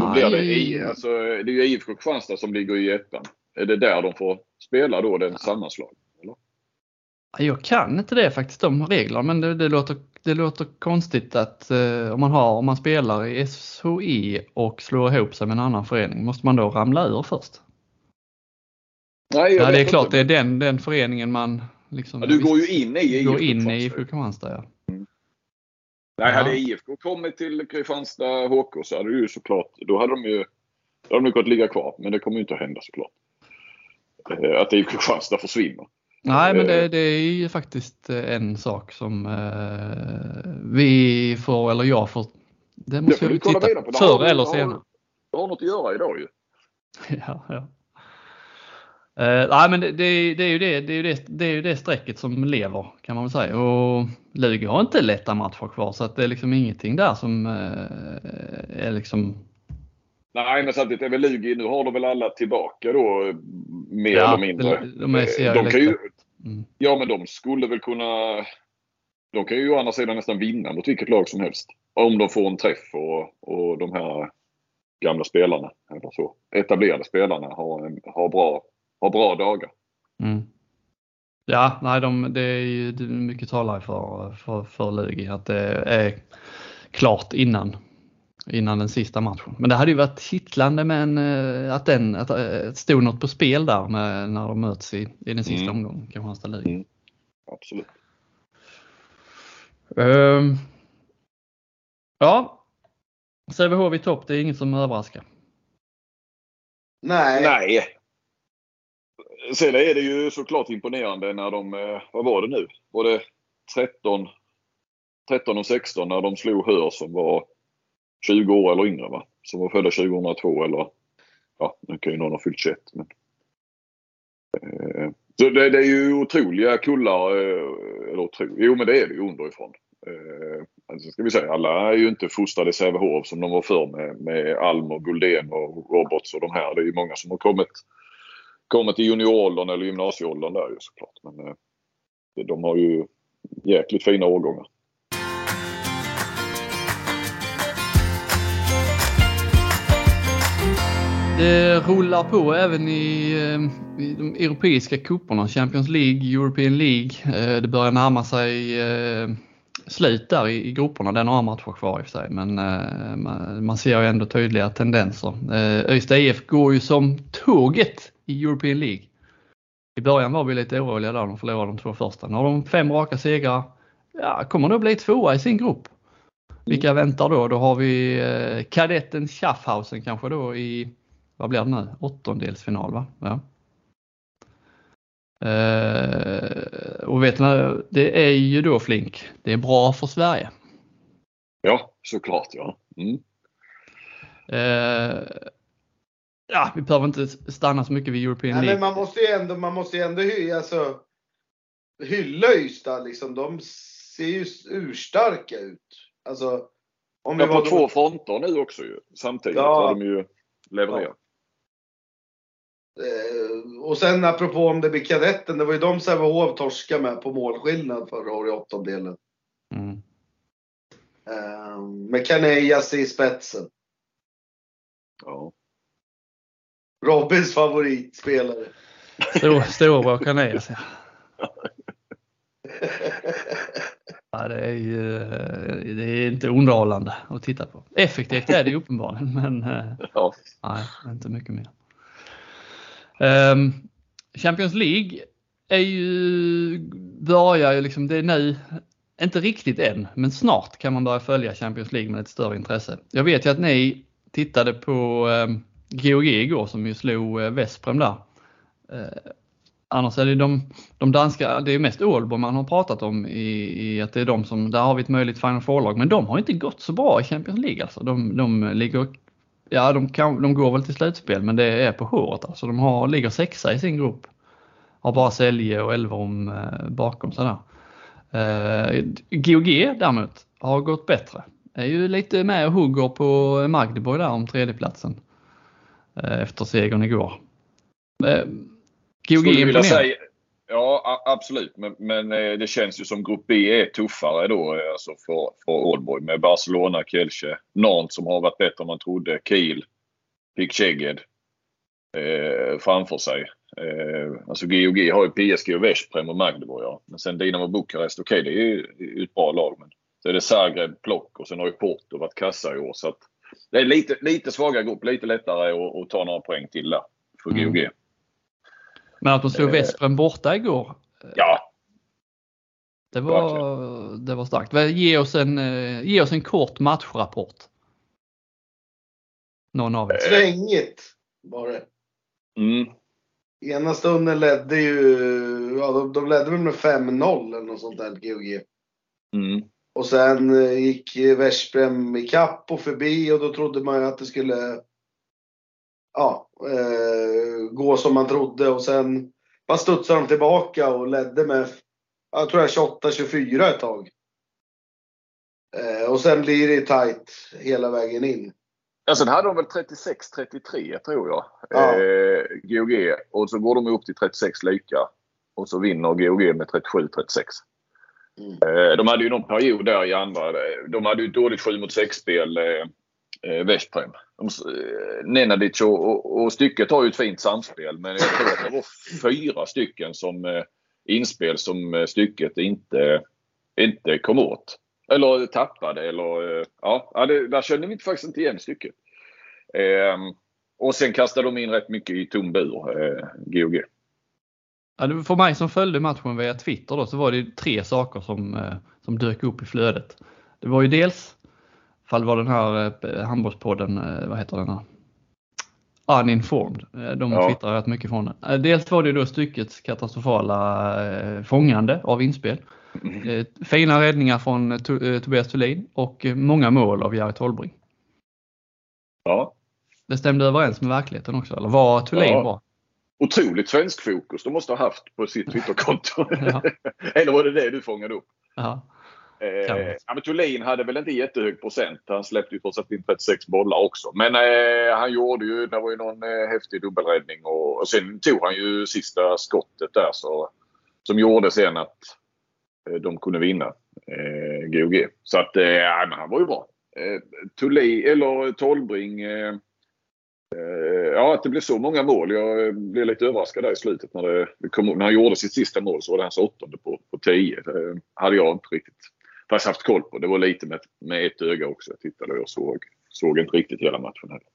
Då blir det, i, alltså, det är ju IFK Kristianstad som ligger i ettan. Är det där de får spela då, den sammanslagningen? Jag kan inte det faktiskt, de reglerna, men det, det, låter, det låter konstigt att eh, om, man har, om man spelar i SHI och slår ihop sig med en annan förening, måste man då ramla ur först? Nej, ja, det är klart, inte. det är den, den föreningen man liksom, ja, Du går ju in i IFK Kristianstad. Ja. Nej, hade IFK kommit till Kristianstad HK så hade det ju såklart, då hade de ju, då hade de kunnat ligga kvar. Men det kommer ju inte att hända såklart. Eh, att IFK Kristianstad försvinner. Nej, men det, det, är ju faktiskt eh, en sak som eh, vi får, eller jag får, det måste jag titta på. Förr eller senare. Du har något att göra idag ju. *laughs* ja, ja. Uh, nej men det, det, det, är ju det, det, är ju det, det är ju det strecket som lever kan man väl säga. Och Lugi har inte lätta matcher kvar så att det är liksom ingenting där som uh, är liksom Nej men samtidigt är väl Lugi, nu har de väl alla tillbaka då mer ja, eller mindre. De, de, är de kan ju, mm. Ja men de skulle väl kunna De kan ju å andra sidan nästan vinna mot vilket lag som helst. Om de får en träff och, och de här gamla spelarna, eller så, etablerade spelarna har, en, har bra har bra dagar. Mm. Ja, nej, de, det är ju mycket talar för, för, för Lugi att det är klart innan, innan den sista matchen. Men det hade ju varit kittlande med en, eh, att, den, att det eh, stod något på spel där med, när de möts i, i den sista mm. omgången, Kristianstad Lugi. Mm. Absolut. Um, ja, Sävehof i topp, det är inget som överraskar. Nej. Nej. Sen är det ju såklart imponerande när de, eh, vad var det nu? Var det 13, 13 och 16 när de slog Hör som var 20 år eller yngre va? Som var födda 2002 eller ja, nu kan ju någon ha fyllt 21. Men, eh, så det, det, är ju otroliga kullar. Eh, eller otro, jo men det är det ju underifrån. Alltså ska vi säga, alla är ju inte fostrade i Sävehof som de var förr med, med Alm och Guldén och Roberts och de här. Det är ju många som har kommit, kommer till junioråldern eller gymnasieåldern där ju såklart. Men eh, de har ju jäkligt fina årgångar. Det rullar på även i, eh, i de europeiska cuperna, Champions League, European League. Eh, det börjar närma sig eh, slut där i, grupperna. Den har matcher kvar i och för sig, men man ser ju ändå tydliga tendenser. Öysta IF går ju som tåget i European League. I början var vi lite oroliga där, de förlorade de två första. Nu har de fem raka segrar. Ja, kommer nog bli tvåa i sin grupp. Vilka väntar då? Då har vi kadetten Schaffhausen kanske då i vad blir det nu? Åttondelsfinal va? Ja. Uh, och vet ni, det är ju då Flink, det är bra för Sverige. Ja, såklart ja. Mm. Uh, ja, vi behöver inte stanna så mycket vid European Nej, League. Men man måste ju ändå, man måste ju ändå hy, alltså, hylla Ystad liksom. De ser ju urstarka ut. Alltså, om ja, på två då... fronter nu också ju. Samtidigt ja. har de ju levererat. Ja. Eh, och sen apropå om det blir kadetten, det var ju de Sävehof torskade med på målskillnad förra året i åttondelen. Mm. Eh, med Canejas i spetsen. Ja. Robins favoritspelare. Storebror Canejas ja. ja. Det är ju det är inte underhållande att titta på. Effektivt är det uppenbarligen men eh, ja. nej, inte mycket mer. Um, Champions League är ju, börjar ju liksom, det är nu, inte riktigt än, men snart kan man börja följa Champions League med ett större intresse. Jag vet ju att ni tittade på um, GOG igår som ju slog eh, Vesprem där. Eh, annars är det de, de danska, det är mest Ålborg man har pratat om i, i, att det är de som, där har vi ett möjligt Final Four-lag, men de har inte gått så bra i Champions League alltså. De, de ligger Ja, de, kan, de går väl till slutspel men det är på håret. Alltså de har, ligger sexa i sin grupp. Har bara Sälje och Elverum eh, bakom sig där. Eh, GOG däremot har gått bättre. Är ju lite med och hugger på Magdeburg där om tredjeplatsen. Eh, efter segern igår. Eh, GOG säga, Ja, absolut. Men, men, eh, det känns ju som Grupp B är tuffare då alltså för, för Oldboy med Barcelona, Kielce, Nantes som har varit bättre än man trodde, Kiel, fick Szeged eh, framför sig. Eh, alltså GOG har ju PSG och Veszprem och Magdeburg. Ja. Men sen Dinamo Bukarest, okej okay, det är ju ett bra lag. Men så är det Zagreb, Plock och sen har ju Porto varit kassa i år. Så att det är lite, lite svagare grupp, lite lättare att, att ta några poäng till där för mm. GOG. Men att de slog Vesprem borta igår. Ja. Det var, det var starkt. Ge oss, en, eh, ge oss en kort matchrapport. Någon av er. Svängigt var det. Mm. Ena stunden ledde ju, ja de, de ledde väl med 5-0 eller något sånt där, GOG. Mm. Och sen eh, gick Veszprem ikapp och förbi och då trodde man ju att det skulle ja, eh, gå som man trodde och sen bara studsade de tillbaka och ledde med, jag tror jag 28-24 ett tag. Eh, och sen blir det tight hela vägen in. Ja, sen hade de väl 36-33 tror jag. Ja. Eh, GOG. Och så går de upp till 36 lika. Och så vinner GOG med 37-36. Mm. Eh, de hade ju någon period där i andra. Eh, de hade ju ett dåligt 7 mot 6-spel. Eh, eh, eh, Nenadic och, och, och, stycket har ju ett fint samspel men jag tror att det var fyra stycken som eh, inspel som stycket inte, inte kom åt. Eller tappade eller ja, det, där kände vi faktiskt inte igen stycket. Eh, och sen kastade de in rätt mycket i tom bur, eh, GOG. Ja, för mig som följde matchen via Twitter då, så var det tre saker som, eh, som dök upp i flödet. Det var ju dels Fall var den här eh, handbollspodden, eh, vad heter den här? uninformed. De ja. twittrar rätt mycket från det. Dels var det då styckets katastrofala fångande av inspel. Mm. Fina räddningar från Tobias Thulin och många mål av Jerry Tolbring. Ja. Det stämde överens med verkligheten också, eller var Thulin ja. bra? Otroligt svensk fokus de måste ha haft på sitt *laughs* Twitterkonto. Ja. eller var det det du fångade upp? Ja. Eh, ja, men Thulin hade väl inte jättehög procent. Han släppte ju trots allt in 36 bollar också. Men eh, han gjorde ju, det var ju någon eh, häftig dubbelräddning och, och sen tog han ju sista skottet där så, som gjorde sen att eh, de kunde vinna eh, GOG. Så att, eh, han var ju bra. Eh, Thulin, eller Tolbring eh, Ja, att det blev så många mål. Jag blev lite överraskad där i slutet när, det kom, när han gjorde sitt sista mål så var det hans åttonde på, på tio. Det hade jag inte riktigt fast haft koll på. Det var lite med, med ett öga också. Jag tittade och såg, såg inte riktigt hela matchen heller.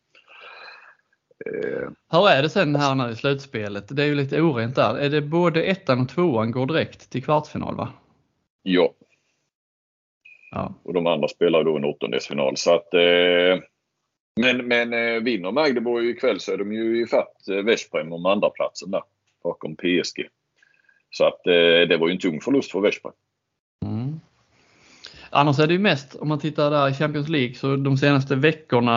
Eh. Hur är det sen här nu i slutspelet? Det är ju lite orent där. Är det både ettan och tvåan går direkt till kvartsfinal va? Ja. ja. Och de andra spelar då en åttondelsfinal. Så att, eh, men men eh, vinner Magdeburg ikväll så är de ju ifatt eh, Veszprem om andraplatsen där bakom PSG. Så att eh, det var ju en tung förlust för Veszprem. Mm. Annars är det ju mest, om man tittar där i Champions League, så de senaste veckorna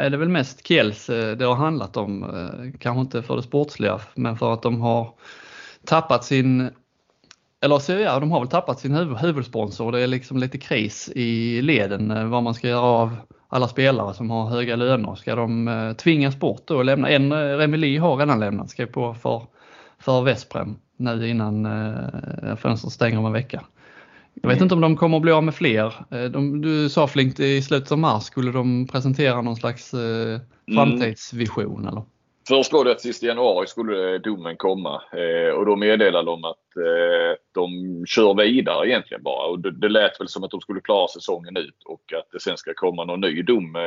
är det väl mest Kiels eh, det har handlat om. Eh, kanske inte för det sportsliga, men för att de har tappat sin eller ja, de har väl tappat sin huvudsponsor och det är liksom lite kris i leden eh, vad man ska göra av alla spelare som har höga löner. Ska de tvingas bort då och lämna? En, Remeli har redan lämnat, skrev på för, för Vesprem nu innan fönstret stänger om en vecka. Jag vet inte om de kommer att bli av med fler. Eh, de, du sa Flink, i slutet av mars skulle de presentera någon slags eh, framtidsvision mm. eller? Först var det att sista januari skulle eh, domen komma eh, och då meddelade de att eh, de kör vidare egentligen bara. Och det, det lät väl som att de skulle klara säsongen ut och att det sen ska komma någon ny dom eh,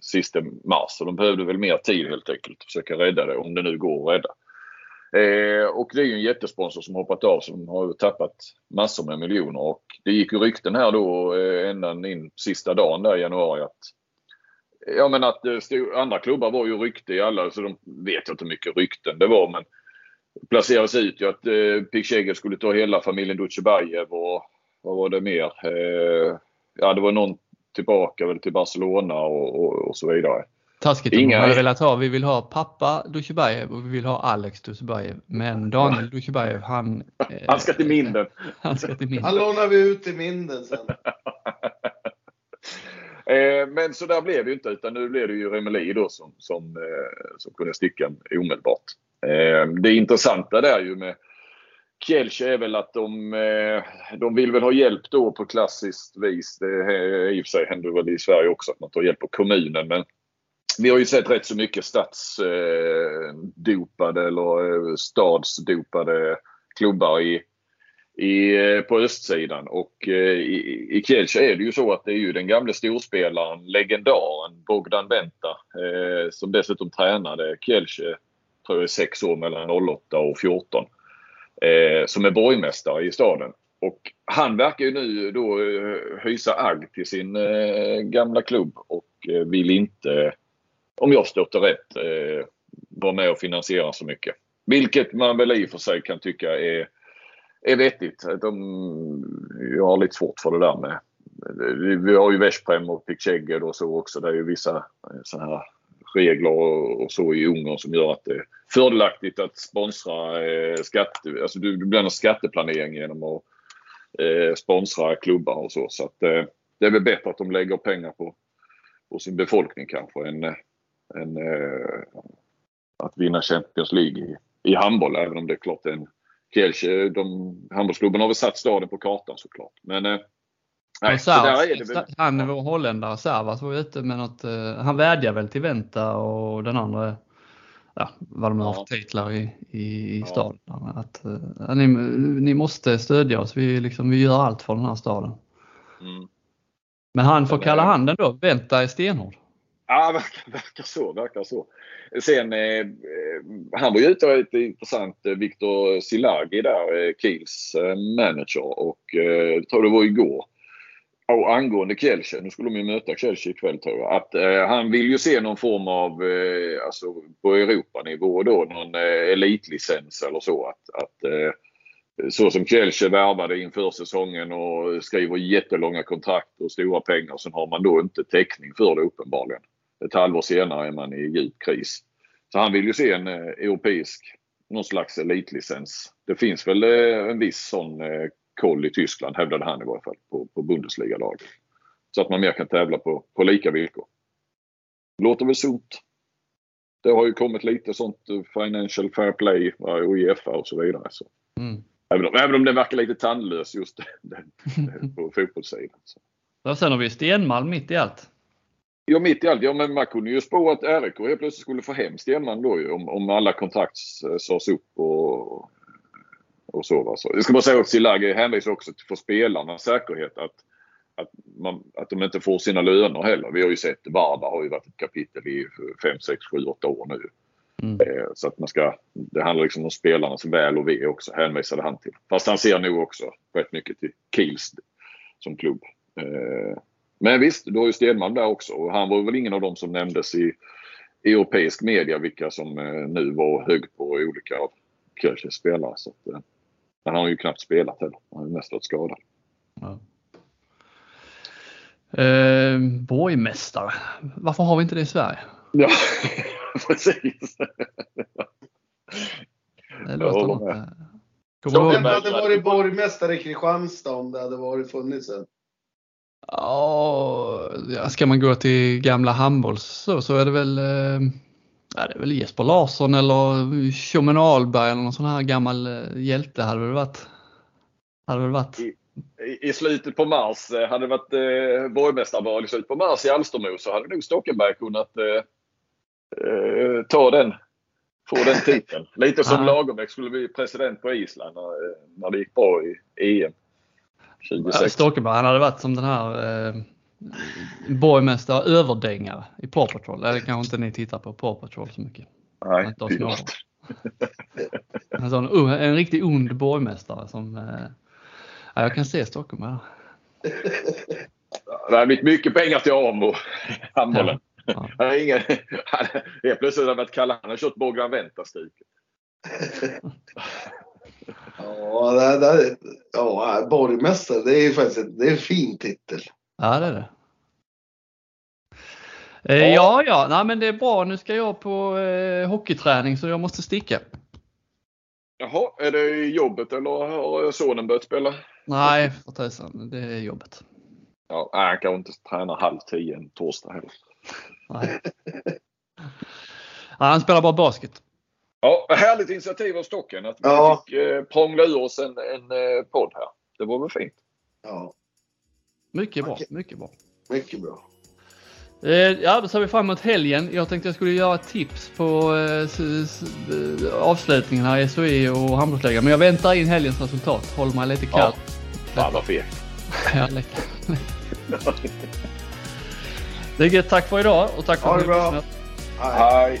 sista mars. Så de behövde väl mer tid helt enkelt att försöka rädda det om det nu går att rädda. Eh, och det är ju en jättesponsor som hoppat av som har tappat massor med miljoner. Och det gick ju rykten här då eh, ända in sista dagen där i januari att Ja men att eh, stod, andra klubbar var ju rykte i alla, så de vet jag inte hur mycket rykten det var men placerades ut ju att eh, Pick skulle ta hela familjen Dutjebajev och vad var det mer? Eh, ja det var någon tillbaka väl till Barcelona och, och, och så vidare. Taskigt Inga... hade velat ha. Vi vill ha pappa Dushibajev och vi vill ha Alex Dushibajev. Men Daniel Dushibajev han... Eh, han ska till Minden. *laughs* Han ska till Minden. Han lånar vi ut till Minden sen. *laughs* eh, men så där blev det ju inte utan nu blev det ju Remeli då som, som, eh, som kunde sticka omedelbart. Eh, det intressanta där ju med Kielce är väl att de, eh, de vill väl ha hjälp då på klassiskt vis. Det i och för sig händer väl i Sverige också att man tar hjälp av kommunen men vi har ju sett rätt så mycket stadsdopade eh, eller eh, stadsdopade klubbar i, i, eh, på östsidan. Och eh, i, i Kielce är det ju så att det är ju den gamle storspelaren, legendaren Bogdan Benta eh, som dessutom tränade Kielce, tror jag, sex år mellan 08 och 14. Eh, som är borgmästare i staden. Och han verkar ju nu då eh, hysa agg till sin eh, gamla klubb och vill inte om jag stöter rätt, eh, vara med och finansiera så mycket. Vilket man väl i och för sig kan tycka är, är vettigt. De, jag har lite svårt för det där med vi har ju Veszprem och Pickchegger och så också. Det är ju vissa eh, sådana här regler och så i Ungern som gör att det är fördelaktigt att sponsra eh, skatte, alltså du, blir en skatteplanering genom att eh, sponsra klubbar och så. Så att, eh, det är väl bättre att de lägger pengar på, på sin befolkning kanske än, eh, än eh, att vinna Champions League i, i handboll. Även om det är klart en Kielce, de, handbollsklubben har väl satt staden på kartan såklart. Men eh, Nej, Sarvas, är det väl... Han, vår holländare Servas var ute med något, uh, han vädjar väl till Venta och den andra, ja, vad de har för titlar i, i, i ja. staden. Att, uh, ni, ni måste stödja oss, vi, liksom, vi gör allt för den här staden. Mm. Men han får kalla handen då, Venta är stenhård. Ja, verkar, verkar så. Verkar så. Sen, eh, eh han var ju ute och lite intressant, Victor Viktor Silagi där, eh, Kiels eh, manager och eh, tror det var igår. Och angående Kielce, nu skulle de ju möta Kielce ikväll tror jag, att eh, han vill ju se någon form av, eh, alltså på Europanivå då, någon eh, elitlicens eller så. Att, att eh, så som Kielce värvade inför säsongen och skriver jättelånga kontrakt och stora pengar. Sen har man då inte täckning för det uppenbarligen. Ett halvår senare är man i djup kris. Så han vill ju se en eh, europeisk, någon slags elitlicens. Det finns väl eh, en viss sån eh, koll i Tyskland hävdade han i varje fall på, på Bundesliga-laget. Så att man mer kan tävla på, på lika villkor. Låter väl sunt. Det har ju kommit lite sånt Financial Fair Play Uefa och så vidare. Så. Mm. Även, om, även om det verkar lite tandlös just *laughs* den, på fotbollssidan. Sen har vi Stenmalm mitt i allt. Ja, mitt i allt. Ja, men man kunde ju spå att RIK helt plötsligt skulle få hem Stenman då ju, om, om alla kontrakt sades upp och, och så. Va? så. Jag ska bara säga att Silage hänvisar också till för spelarnas säkerhet att, att, man, att de inte får sina löner heller. Vi har ju sett Varda har ju varit ett kapitel i 5, 6, 7, 8 år nu. Mm. Eh, så att man ska, det handlar liksom om spelarnas väl och ve också hänvisade han till. Fast han ser nog också rätt mycket till Kiels som klubb. Eh, men visst, du har ju Stenman där också och han var väl ingen av dem som nämndes i europeisk media vilka som eh, nu var högt på olika av Kölsches spelare. Så att, men han har ju knappt spelat heller. Han har ju mest varit skadad. Ja. Eh, borgmästare. Varför har vi inte det i Sverige? Ja, *laughs* precis. Det låter ja, något. Så vem hade varit borgmästare i Kristianstad om det hade varit funnits en? Ja, ska man gå till gamla handbolls så, så är det väl eh, ja, det är väl Jesper Larsson eller Tjommen Ahlberg eller någon sån här gammal eh, hjälte hade väl varit. Hade väl varit. I, i, slutet på mars, eh, hade det varit eh, borgmästarval i slutet på mars i Alstermo så hade nog Stockenberg kunnat eh, ta den, få den titeln. Lite som Lagerbäck skulle bli president på Island när, när det gick bra i EM. 26. Stockenberg, han hade varit som den här eh, borgmästare överdängare i Paw Patrol. Eller kanske inte ni tittar på Paw Patrol så mycket. Nej, *laughs* en, sån, en riktigt ond borgmästare som eh, ja, jag kan se Stockenberg. Det har blivit mycket pengar till AMO handbollen. Ja. Har ingen, han, helt plötsligt har varit Kalle, han har kört Bogdan Venta-stuket. *laughs* ja, det, det, ja, borgmästare, det är ju faktiskt det är en fin titel. Ja, det är det. Eh, ja, ja, nej, men det är bra. Nu ska jag på eh, hockeyträning så jag måste sticka. Jaha, är det jobbet eller har sonen börjat spela? Nej, för tusan, det är jobbet. Ja, han kanske inte tränar halv tio en torsdag heller. Nej. *laughs* han spelar bara basket. Ja, härligt initiativ av Stocken att vi ja. fick eh, prångla ur oss en, en eh, podd här. Det var väl fint. Ja. Mycket bra, mycket bra. Mycket bra. Eh, ja, då ser vi fram emot helgen. Jag tänkte jag skulle göra ett tips på eh, avslutningen här i SOE och handbollsligan. Men jag väntar in helgens resultat. Håller mig lite kall. Ja. Fan vad fel. *laughs* ja, läcker. Det är gött. Tack för idag och tack för att har lyssnat. Hej.